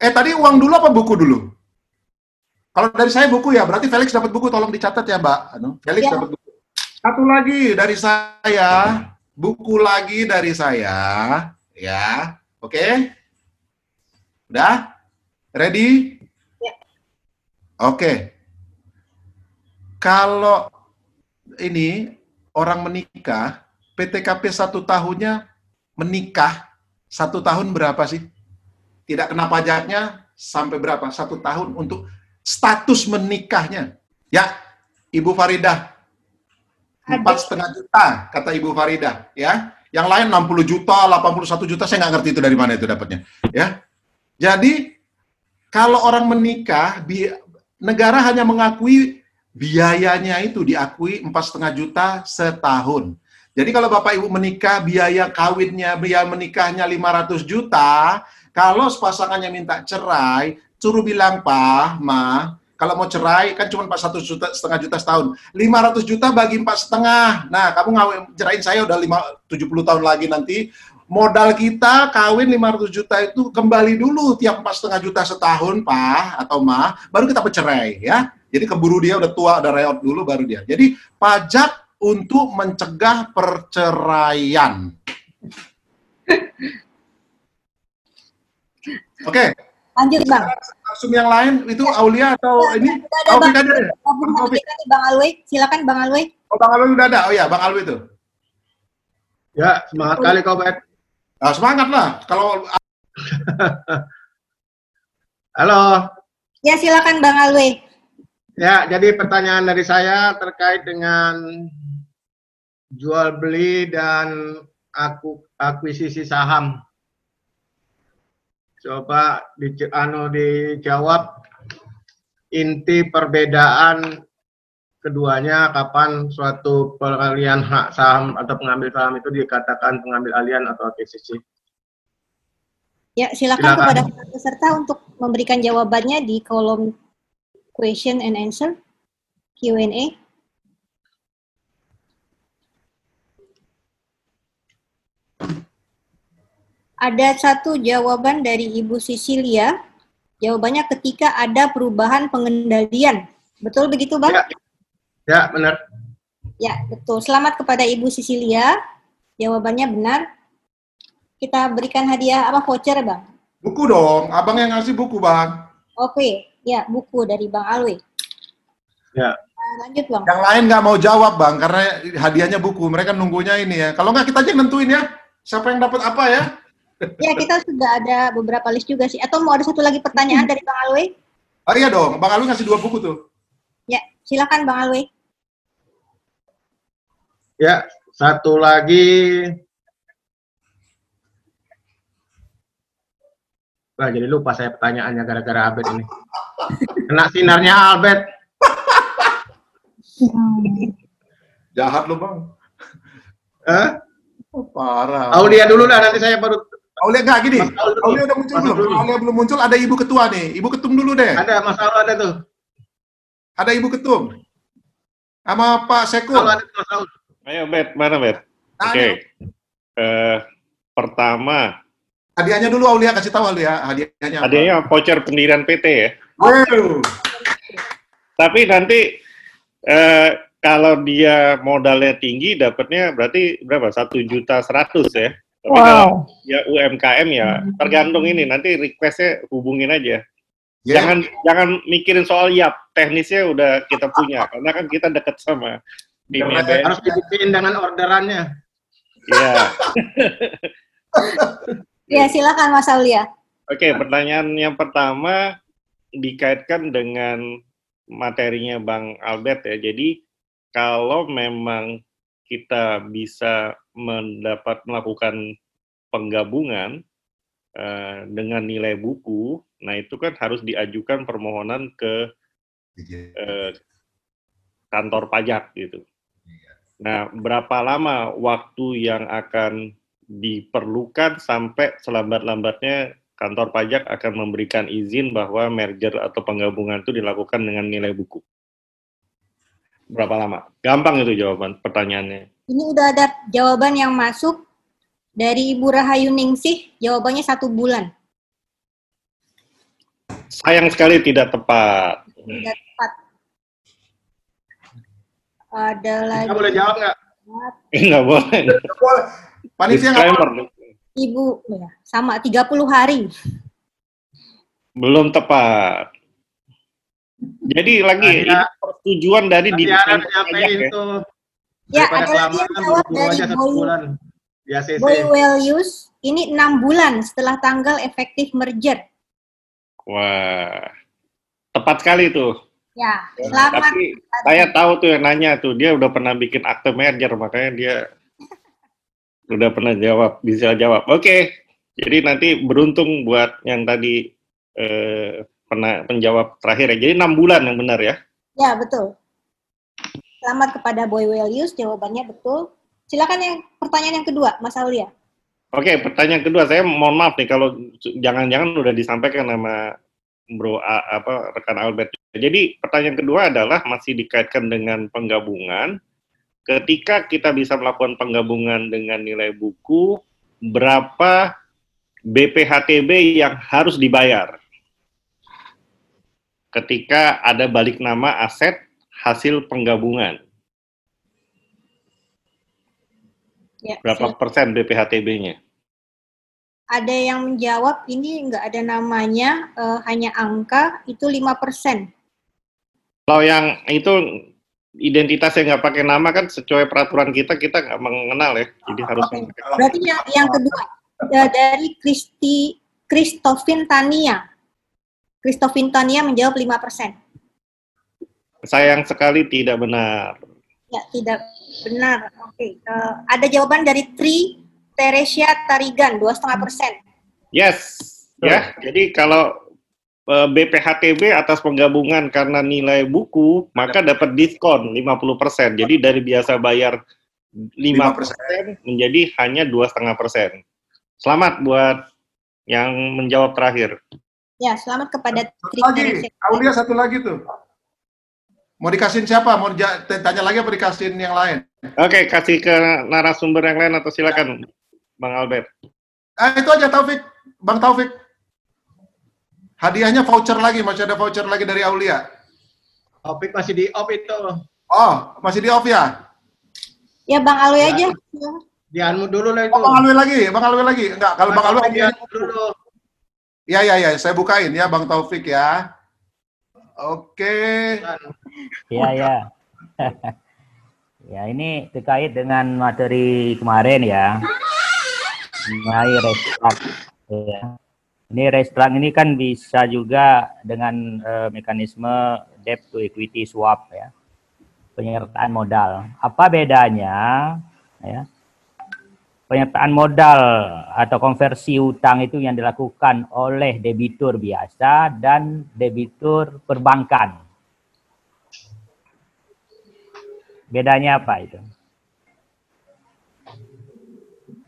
S1: Eh tadi uang dulu apa buku dulu? Kalau dari saya buku ya, berarti Felix dapat buku, tolong dicatat ya Mbak. Anu, Felix ya. dapat buku. Satu lagi dari saya, buku lagi dari saya, ya. Oke? Okay? Udah? Ready? Ya. Oke. Okay. Kalau ini orang menikah, PTKP satu tahunnya menikah satu tahun berapa sih? Tidak kena pajaknya sampai berapa? Satu tahun untuk status menikahnya. Ya, Ibu Faridah. Empat setengah juta, kata Ibu Faridah. Ya, yang lain 60 juta, 81 juta, saya nggak ngerti itu dari mana itu dapatnya. Ya, jadi kalau orang menikah, negara hanya mengakui biayanya itu diakui empat setengah juta setahun. Jadi kalau Bapak Ibu menikah, biaya kawinnya, biaya menikahnya 500 juta, kalau pasangannya minta cerai, suruh bilang, Pak, Ma, kalau mau cerai kan cuma empat satu juta setengah juta setahun. 500 juta bagi empat setengah. Nah, kamu ngawin cerain saya udah lima, 70 tahun lagi nanti. Modal kita kawin 500 juta itu kembali dulu tiap empat setengah juta setahun, Pak atau Ma, baru kita bercerai ya. Jadi keburu dia udah tua, ada reot dulu baru dia. Jadi pajak untuk mencegah perceraian. Oke. Okay.
S3: Lanjut, Bang.
S1: Langsung yang lain itu Aulia atau ya, ini?
S3: Ada, Taufik ada. Bang, Bang Alwi, silakan Bang Alwi.
S1: Oh, Bang Alwi udah ada. Oh ya, Bang Alwi itu.
S6: Ya, semangat oh. kali kau, Bet.
S1: Nah, semangat lah. Kalau
S6: Halo.
S3: Ya, silakan Bang Alwi.
S6: Ya, jadi pertanyaan dari saya terkait dengan jual beli dan aku akuisisi saham. Coba di, anu dijawab inti perbedaan keduanya kapan suatu pengalian hak saham atau pengambil saham itu dikatakan pengambil alian atau akuisisi.
S3: Ya, silakan, silakan. kepada peserta untuk memberikan jawabannya di kolom question and answer Q&A. Ada satu jawaban dari Ibu Sisilia. Jawabannya ketika ada perubahan pengendalian. Betul begitu, Bang?
S6: Ya, ya benar.
S3: Ya, betul. Selamat kepada Ibu Sisilia. Jawabannya benar. Kita berikan hadiah apa voucher, Bang?
S1: Buku dong. Abang yang ngasih buku, Bang.
S3: Oke, ya buku dari Bang Alwi.
S6: Ya.
S3: Nah, lanjut, Bang.
S1: Yang lain nggak mau jawab, Bang, karena hadiahnya buku. Mereka nunggunya ini ya. Kalau nggak kita aja nentuin ya. Siapa yang dapat apa ya?
S3: Ya, kita sudah ada beberapa list juga sih. Atau mau ada satu lagi pertanyaan dari Bang Alwe?
S1: Oh iya dong, Bang Alwe ngasih dua buku tuh.
S3: Ya, silakan Bang Alwe.
S6: Ya, satu lagi. Wah, jadi lupa saya pertanyaannya gara-gara Albert ini. Kena sinarnya Albert.
S1: Jahat lu, Bang.
S6: Eh?
S5: Oh, parah.
S6: Aulia dulu lah nanti saya baru
S5: Aulia nggak gini.
S6: Mas.
S5: Aulia udah muncul
S6: Mas
S5: belum?
S6: Dulu.
S5: Aulia belum muncul, ada ibu ketua nih. Ibu ketum dulu deh.
S6: ada masalah ada tuh.
S5: Ada ibu ketum. Sama Pak Seko.
S6: Ada Mas.
S7: Ayo, Bet. Mana, Bet? Oke. Eh, pertama,
S5: Hadiahnya dulu Aulia kasih tahu Aulia. Hadiahnya apa?
S7: hadiahnya voucher pendirian PT ya.
S5: Wow.
S7: Tapi nanti eh, kalau dia modalnya tinggi, dapatnya berarti berapa? Satu juta seratus ya. Tapi kalau
S4: Wow.
S7: ya UMKM ya tergantung ini. Nanti requestnya hubungin aja.
S5: Ya,
S7: Jangan jangan mikirin soal yap. Teknisnya udah kita punya. Karena kan kita dekat sama Ben.
S6: Harus dibikin dengan orderannya.
S7: Iya.
S3: Ya, silakan Mas Aulia.
S7: Oke, pertanyaan yang pertama dikaitkan dengan materinya Bang Albert ya. Jadi kalau memang kita bisa mendapat melakukan penggabungan eh, dengan nilai buku, nah itu kan harus diajukan permohonan ke eh, kantor pajak gitu. Nah, berapa lama waktu yang akan diperlukan sampai selambat-lambatnya kantor pajak akan memberikan izin bahwa merger atau penggabungan itu dilakukan dengan nilai buku? Berapa lama? Gampang itu jawaban pertanyaannya.
S3: Ini udah ada jawaban yang masuk dari Ibu Rahayu Ningsih, jawabannya satu bulan.
S7: Sayang sekali tidak tepat.
S3: Tidak tepat. Ada lagi
S6: Kita boleh jawab nggak?
S7: Nggak boleh.
S5: Boleh. Panitia nggak
S7: Disclaimer.
S3: Ibu ya, sama 30 hari.
S7: Belum tepat. Jadi lagi
S6: Nah,
S7: ini
S6: ya.
S7: persetujuan dari di
S6: ada nyampein
S7: ya.
S3: Ya, ada lagi yang
S6: kelamaan,
S3: jawab dari Boy,
S6: bulan. Di ACC.
S3: Boy Well Use. Ini enam bulan setelah tanggal efektif merger.
S7: Wah, tepat sekali tuh.
S3: Ya, selamat.
S7: Tapi saya tahu tuh yang nanya tuh, dia udah pernah bikin akte merger, makanya dia udah pernah jawab, bisa jawab. Oke, jadi nanti beruntung buat yang tadi eh, pernah menjawab terakhir ya. Jadi enam bulan yang benar ya.
S3: Ya, betul. Selamat kepada Boy Well Use, jawabannya betul. Silakan yang pertanyaan yang kedua, Mas Aulia.
S7: Oke, pertanyaan kedua saya mohon maaf nih kalau jangan-jangan udah disampaikan sama Bro A- apa rekan Albert. Jadi pertanyaan kedua adalah masih dikaitkan dengan penggabungan. Ketika kita bisa melakukan penggabungan dengan nilai buku, berapa BPHTB yang harus dibayar? Ketika ada balik nama aset hasil penggabungan,
S3: Ya,
S7: berapa persen BPHTB-nya?
S3: Ada yang menjawab ini nggak ada namanya, eh, hanya angka, itu 5%.
S7: Kalau yang itu identitas yang nggak pakai nama kan sesuai peraturan kita kita nggak mengenal ya, jadi harus
S3: Oke. Berarti yang, yang kedua, eh, dari Kristi Kristofin Tania. Kristofin Tania menjawab 5%.
S7: sayang sekali tidak benar.
S3: Ya, tidak benar. Oke. eh, ada jawaban dari Tri Teresia Tarigan, 2,5%.
S7: Yes, ya. Jadi kalau BPHTB atas penggabungan karena nilai buku maka dapat diskon 50%. Jadi dari biasa bayar 5% menjadi hanya dua setengah persen. Selamat buat yang menjawab terakhir.
S3: Ya, selamat kepada Tri
S5: Satu lagi. Aulia satu lagi tuh. Mau dikasihin siapa? Mau ja- tanya lagi apa dikasihin yang lain?
S7: Oke, kasih ke narasumber yang lain atau silakan Bang Albert.
S5: Ah, itu aja Taufik, Bang Taufik. Hadiahnya voucher lagi, masih ada voucher lagi dari Aulia.
S6: Topik masih di off itu.
S5: Oh, masih di off ya?
S3: Ya, Bang Alwi
S6: Ya.
S3: aja.
S6: Di Anmu dulu lah itu.
S5: Oh, Bang Alwi lagi, Bang Alwi lagi. Enggak, kalau Bang Alwi
S6: Anmu dulu.
S5: Ya, ya, ya. Saya bukain ya, Bang Taufik ya. Oke.
S8: Iya, ya. ya, ini terkait dengan materi kemarin ya. Mengenai restruk. Ya. Ini restruk ini kan bisa juga dengan eh, mekanisme debt to equity swap ya. Penyertaan modal. Apa bedanya ya? Penyertaan modal atau konversi utang itu yang dilakukan oleh debitur biasa dan debitur perbankan. Bedanya apa itu?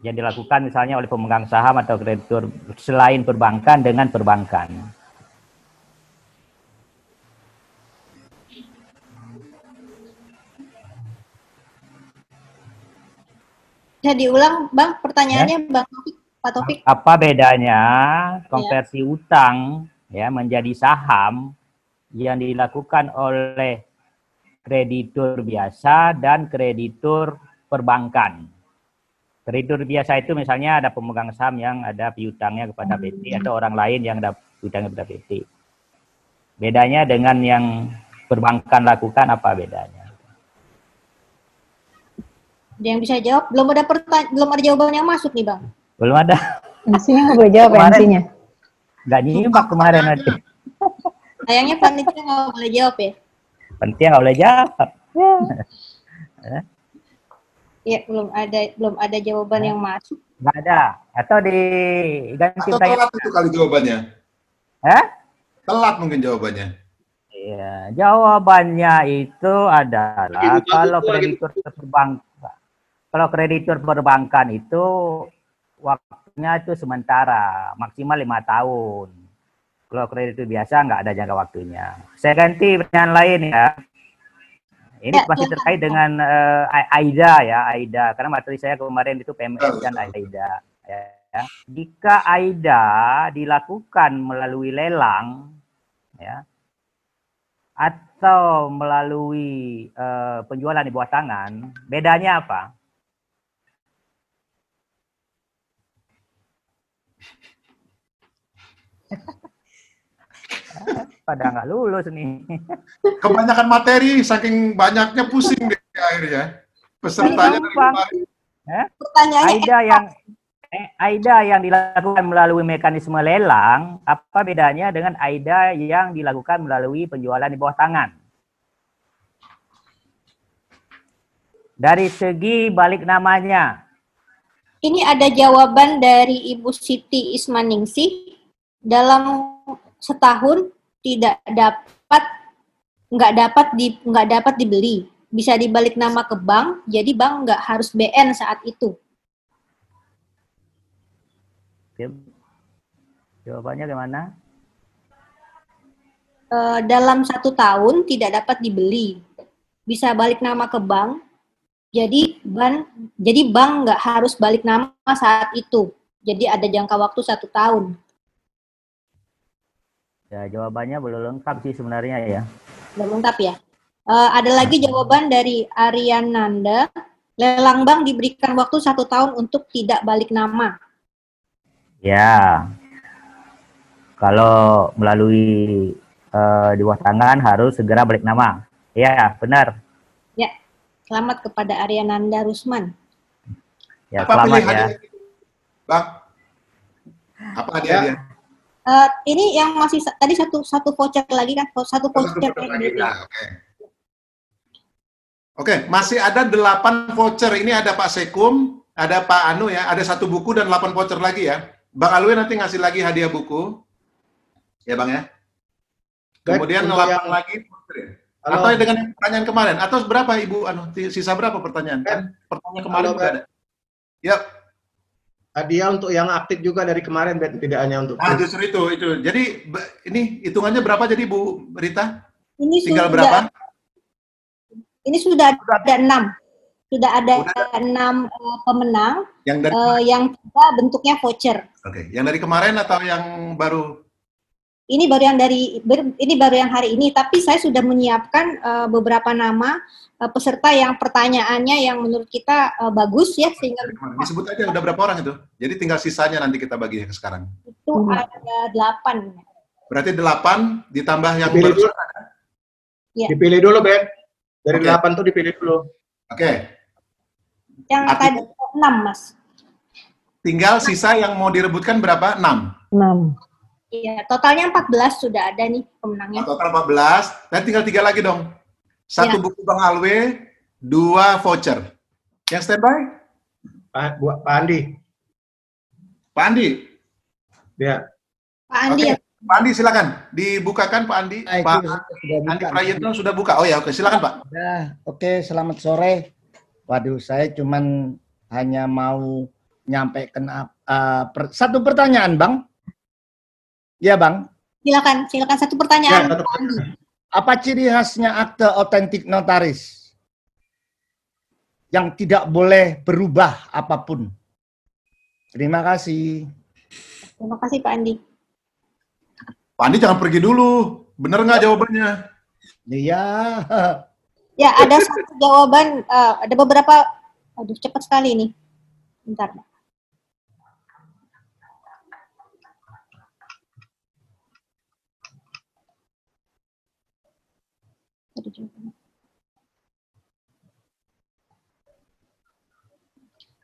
S8: Yang dilakukan misalnya oleh pemegang saham atau kreditur selain perbankan dengan perbankan.
S3: Bisa diulang, Bang, pertanyaannya, ya? Bang Taufik, Pak Taufik.
S8: Apa bedanya konversi ya. utang ya menjadi saham yang dilakukan oleh kreditur biasa dan kreditur perbankan? Kreditur biasa itu misalnya ada pemegang saham yang ada piutangnya kepada PT atau orang lain yang ada piutangnya kepada PT. Bedanya dengan yang perbankan lakukan apa bedanya?
S3: Ada yang bisa jawab? Belum ada pertanyaan, belum ada jawaban yang masuk nih, Bang.
S8: Belum ada.
S4: MC-nya nggak boleh jawab ya,
S8: Kemarin.
S4: MC-nya.
S8: Nggak nyimak kemarin nanti.
S3: Sayangnya panitia nggak boleh jawab ya.
S8: Penting nggak boleh jawab.
S3: Ya, belum ada belum ada jawaban yang masuk.
S8: Nggak ada. Atau di ganti
S1: Atau telat itu kali jawabannya.
S8: Hah?
S1: Telat mungkin jawabannya.
S8: Iya, jawabannya itu adalah kalau
S6: lagi
S8: kreditur perbankan kalau kreditur perbankan itu waktunya itu sementara, maksimal lima tahun. Kalau kreditur biasa nggak ada jangka waktunya. Saya ganti pertanyaan lain ya. Ini
S3: Ya,
S8: masih terkait dengan A- AIDA ya, AIDA. Karena materi saya kemarin itu PMS dan AIDA. Ya. Jika AIDA dilakukan melalui lelang, ya, atau melalui eh, penjualan di bawah tangan, bedanya apa? Pada nggak lulus nih.
S1: Kebanyakan materi, saking banyaknya pusing deh akhirnya. Pesertanya dari kemarin.
S3: Pertanyaannya
S8: AIDA yang eh, AIDA yang dilakukan melalui mekanisme lelang, apa bedanya dengan AIDA yang dilakukan melalui penjualan di bawah tangan? Dari segi balik namanya,
S3: ini ada jawaban dari Ibu Siti Ismaningsih dalam setahun tidak dapat nggak dapat di nggak dapat dibeli. Bisa dibalik nama ke bank jadi bank nggak harus BN saat itu.
S8: Oke. jawabannya gimana?
S3: Eh, dalam satu tahun tidak dapat dibeli. Bisa balik nama ke bank jadi ban jadi bank nggak harus balik nama saat itu. Jadi ada jangka waktu satu tahun
S8: Ya, jawabannya belum lengkap sih sebenarnya ya.
S3: belum lengkap ya. Eh, ada lagi jawaban dari Ariananda. Lelang bank diberikan waktu satu tahun untuk tidak balik nama.
S8: Ya, kalau melalui eh, di bawah tangan harus segera balik nama. Ya, benar.
S3: Ya, selamat kepada Ariananda Rusman.
S8: Ya,
S1: Apa
S8: selamat ya.
S1: Bang, apa hadiahnya?
S3: Eh, ini yang masih tadi satu satu voucher lagi kan, satu
S1: Oh,
S3: voucher
S1: satu
S3: yang
S1: lagi.
S3: dibeli.
S1: Nah, Oke, Oke, masih ada delapan voucher. Ini ada Pak Sekum, ada Pak Anu ya, ada satu buku dan delapan voucher lagi ya. Bang Alwi nanti ngasih lagi hadiah buku. Ya Bang ya. Kemudian delapan
S6: yang-
S1: lagi voucher ya.
S6: Halo.
S1: Atau dengan pertanyaan kemarin? Atau berapa Ibu Anu? Sisa berapa pertanyaan? Kan pertanyaan kemarin
S6: Halo,
S1: ada. Ya,
S6: Hadiah untuk yang aktif juga dari kemarin, Ben. tidak hanya untuk
S1: ah justru itu itu. Jadi ini hitungannya berapa jadi Bu Rita?
S3: Ini
S1: Tinggal
S3: sudah
S1: berapa?
S3: ini sudah ada enam. Sudah ada enam eh, pemenang
S1: Yang dari
S3: eh, yang tiga bentuknya voucher.
S1: Oke, yang dari kemarin atau yang baru?
S3: Ini baru yang dari ini baru yang hari ini, tapi saya sudah menyiapkan eh, beberapa nama eh, peserta yang pertanyaannya yang menurut kita eh, bagus ya sehingga.
S1: Disebut aja udah berapa orang itu. Jadi tinggal sisanya nanti kita bagi ke sekarang.
S3: itu ada delapan.
S1: Berarti delapan ditambah yang
S6: Dipilih
S1: baru.
S6: dulu.
S3: Ya.
S6: Dipilih dulu, Ben. Dari
S1: Oke.
S6: delapan tuh dipilih dulu.
S1: Oke,
S3: Yang
S1: Artinya-
S3: tadi enam mas.
S1: tinggal sisa yang mau direbutkan berapa? 6.
S4: 6.
S3: Iya, totalnya 14 sudah ada nih pemenangnya.
S1: Total 14. Dan tinggal tiga lagi dong. Satu
S3: Ya.
S1: buku Bang Alwe, dua voucher. Yang standby?
S6: Pak, buat Pak Andi.
S1: Pak Andi.
S6: Ya.
S3: Pak Andi
S1: Oke.
S3: ya.
S1: Pak Andi silakan. Dibukakan Pak Andi.
S9: Baik,
S1: Pak
S9: sudah buka.
S1: Andi Prayitno sudah buka. Oh ya, oke silakan Pak.
S9: Udah, oke, selamat sore. Waduh, saya cuman hanya mau nyampaikan uh, per, satu pertanyaan, Bang. Ya, Bang.
S3: Silakan, silakan satu pertanyaan. Ya, satu
S9: Apa ciri khasnya akte otentik notaris? Yang tidak boleh berubah apa pun. Terima kasih.
S3: Terima kasih Pak Andi.
S5: Pak Andi jangan pergi dulu. Benar nggak jawabannya?
S9: Iya.
S3: Ya, ada satu jawaban, uh, ada beberapa, aduh cepat sekali nih. Bentar, Pak.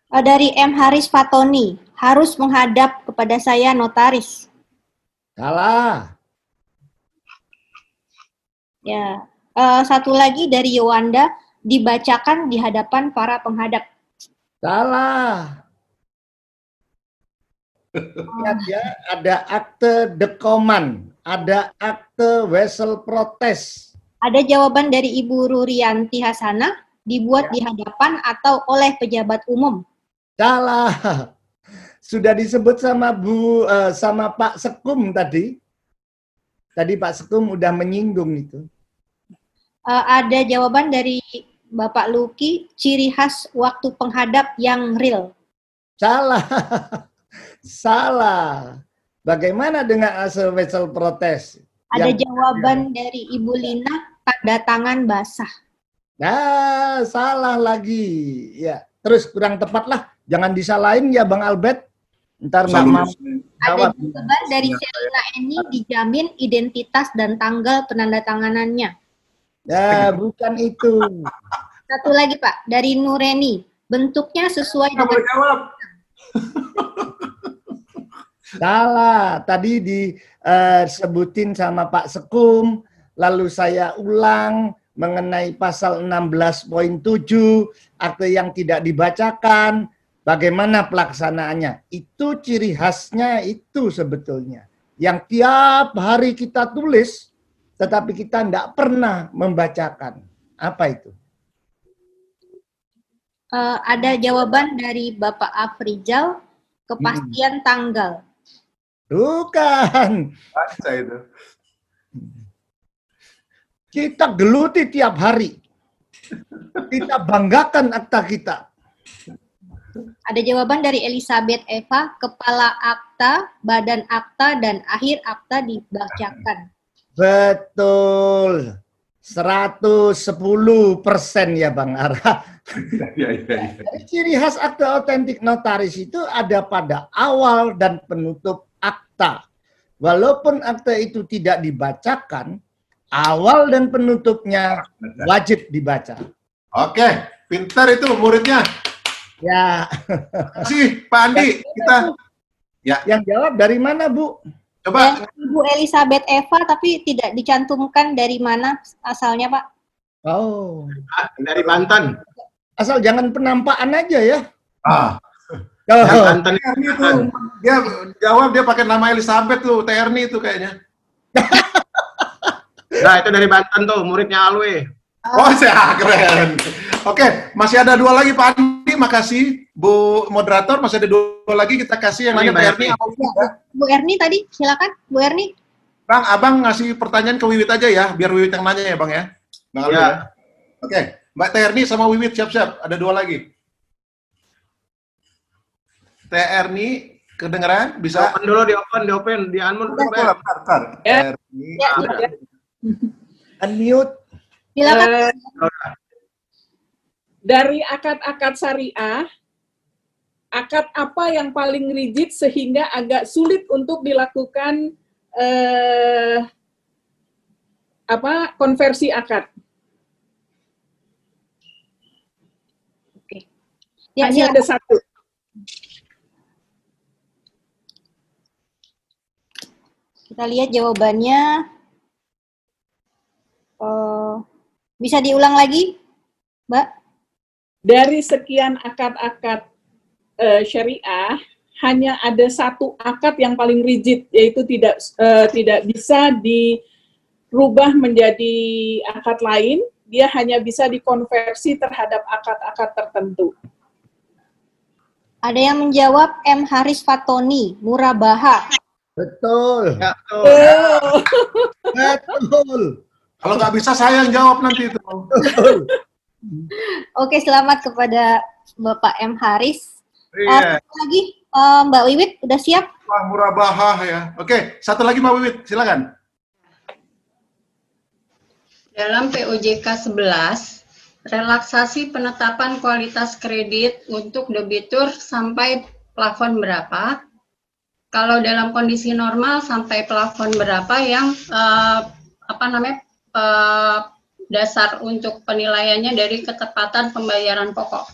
S3: Uh, dari M. Haris Fatoni, harus menghadap kepada saya notaris.
S9: Salah.
S3: Ya, uh, satu lagi dari Yowanda, dibacakan di hadapan para penghadap.
S9: Salah. Lihat ya, ada akte dekoman, ada akte wesel protes.
S3: Ada jawaban dari Ibu Rurianti Hasanah, dibuat ya. di hadapan atau oleh pejabat umum.
S9: Salah. Sudah disebut sama Bu uh, sama Pak Sekum tadi. Tadi Pak Sekum udah menyinggung itu.
S3: Uh, ada jawaban dari Bapak Luki, ciri khas waktu penghadap yang real.
S9: Salah. Salah. Bagaimana dengan asal vessel protes?
S3: Ada yang... jawaban dari Ibu Lina, tanda tangan basah.
S9: Nah, salah lagi. Ya, terus kurang tepat lah Jangan disalahin ya Bang Albert. Ntar nggak mau
S3: jawab. Ada juga dari Selina ini dijamin identitas dan tanggal penandatanganannya.
S9: Ya, bukan itu.
S3: Satu lagi Pak, dari Nureni. Bentuknya sesuai dengan... jawab.
S9: Salah, tadi disebutin uh, sama Pak Sekum, lalu saya ulang mengenai pasal 16.7, akte yang tidak dibacakan, Bagaimana pelaksanaannya? Itu ciri khasnya itu sebetulnya. Yang tiap hari kita tulis, tetapi kita tidak pernah membacakan. Apa itu?
S3: Uh, ada jawaban dari Bapak Afrizal, kepastian hmm. tanggal.
S9: Bukan. Baca itu. Kita geluti tiap hari. Kita banggakan akta kita.
S3: Ada jawaban dari Elizabeth Eva, kepala akta, badan akta, dan akhir akta dibacakan.
S9: Betul. 110 persen ya Bang Ara. Ya, ya, ya. Ciri khas akta otentik notaris itu ada pada awal dan penutup akta. Walaupun akta itu tidak dibacakan, awal dan penutupnya wajib dibaca.
S5: Oke, pintar itu muridnya.
S9: Ya.
S5: Kasih Pak Andi, kita
S9: ya. Yang jawab dari mana, Bu?
S3: Coba. Ibu Elizabeth Eva tapi tidak dicantumkan dari mana asalnya, Pak?
S9: Oh.
S6: Dari Banten.
S9: Asal jangan penampakan aja ya.
S5: Ah. Oh. Banten itu dia jawab dia pakai nama Elizabeth tuh, Terni itu kayaknya.
S6: nah, itu dari Banten tuh, muridnya Alwe.
S5: Oh, saya keren. Oke, masih ada dua lagi Pak Andi, makasih. Bu moderator, masih ada dua lagi kita kasih yang lain Pak Erni.
S3: Bu Erni tadi, silakan Bu Erni.
S5: Bang, Abang ngasih pertanyaan ke Wiwit aja ya, biar Wiwit yang nanya ya Bang ya. Bang ya. ya. Oke, Mbak Terni sama Wiwit siap-siap, ada dua lagi. Terni, kedengeran? Bisa?
S6: Open dulu, di open, di open, di unmute. Bentar, bentar,
S9: Ya. Ya. Unmute.
S3: Silakan.
S10: Uh, dari akad-akad syariah, akad apa yang paling rigid sehingga agak sulit untuk dilakukan uh, apa konversi akad? Oke. Ya, Hanya ada satu.
S3: Kita lihat jawabannya. Uh, bisa diulang lagi, Mbak?
S10: Dari sekian akad-akad uh, syariah, hanya ada satu akad yang paling rigid, yaitu tidak uh, tidak bisa dirubah menjadi akad lain. Dia hanya bisa dikonversi terhadap akad-akad tertentu.
S3: Ada yang menjawab M. Haris Fatoni, Murabaha.
S9: Betul.
S10: Oh.
S9: Betul.
S1: Kalau nggak bisa saya yang jawab nanti itu.
S3: Oke, selamat kepada Bapak M. Haris.
S1: Iya.
S3: Uh, lagi, uh, Mbak Wiwit, udah siap?
S1: Wah, murabahah ya. Oke, satu lagi Mbak Wiwit, silakan.
S11: Dalam POJK 11, relaksasi penetapan kualitas kredit untuk debitur sampai plafon berapa? Kalau dalam kondisi normal sampai plafon berapa yang uh, apa namanya uh, dasar untuk penilaiannya dari ketepatan pembayaran pokok?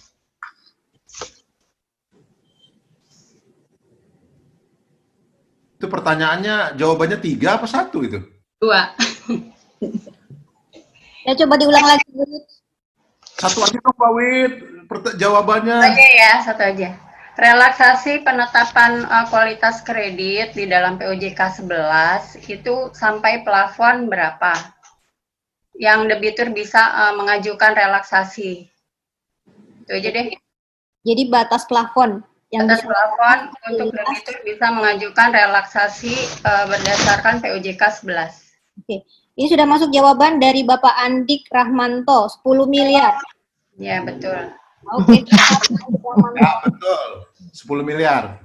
S1: Itu pertanyaannya, jawabannya tiga apa satu itu?
S11: Dua.
S3: Ya coba diulang lagi.
S1: Satu aja dong Wit, Pert- jawabannya.
S11: Satu aja ya, satu aja. Relaksasi penetapan uh, kualitas kredit di dalam POJK 11 itu sampai plafon berapa? Yang debitur bisa uh, mengajukan relaksasi. Itu aja deh.
S3: Jadi batas plafon yang
S11: Batas
S3: bisa
S11: plafon untuk debitur bisa mengajukan relaksasi uh, berdasarkan POJK 11.
S3: Oke. Ini sudah masuk jawaban dari Bapak Andik Rahmanto, 10 miliar.
S11: Ya, betul.
S3: Oke.
S1: Ya, betul. 10 miliar.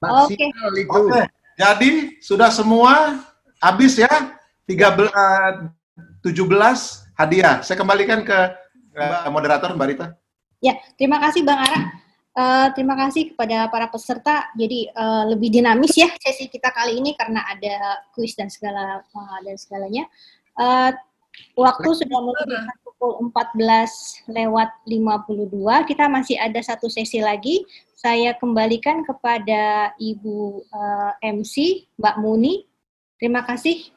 S3: Oke.
S9: Itu.
S1: Oke, jadi sudah semua habis ya. 13 eh, 17 hadiah. Saya kembalikan ke eh, moderator Mbak Rita.
S3: Ya, terima kasih Bang Ara. Eh, terima kasih kepada para peserta. Jadi eh, lebih dinamis ya sesi kita kali ini karena ada kuis dan segala eh, dan segalanya. Eh, waktu sudah menunjukkan pukul 14 lewat 52. Kita masih ada satu sesi lagi. Saya kembalikan kepada Ibu eh, MC Mbak Muni. Terima kasih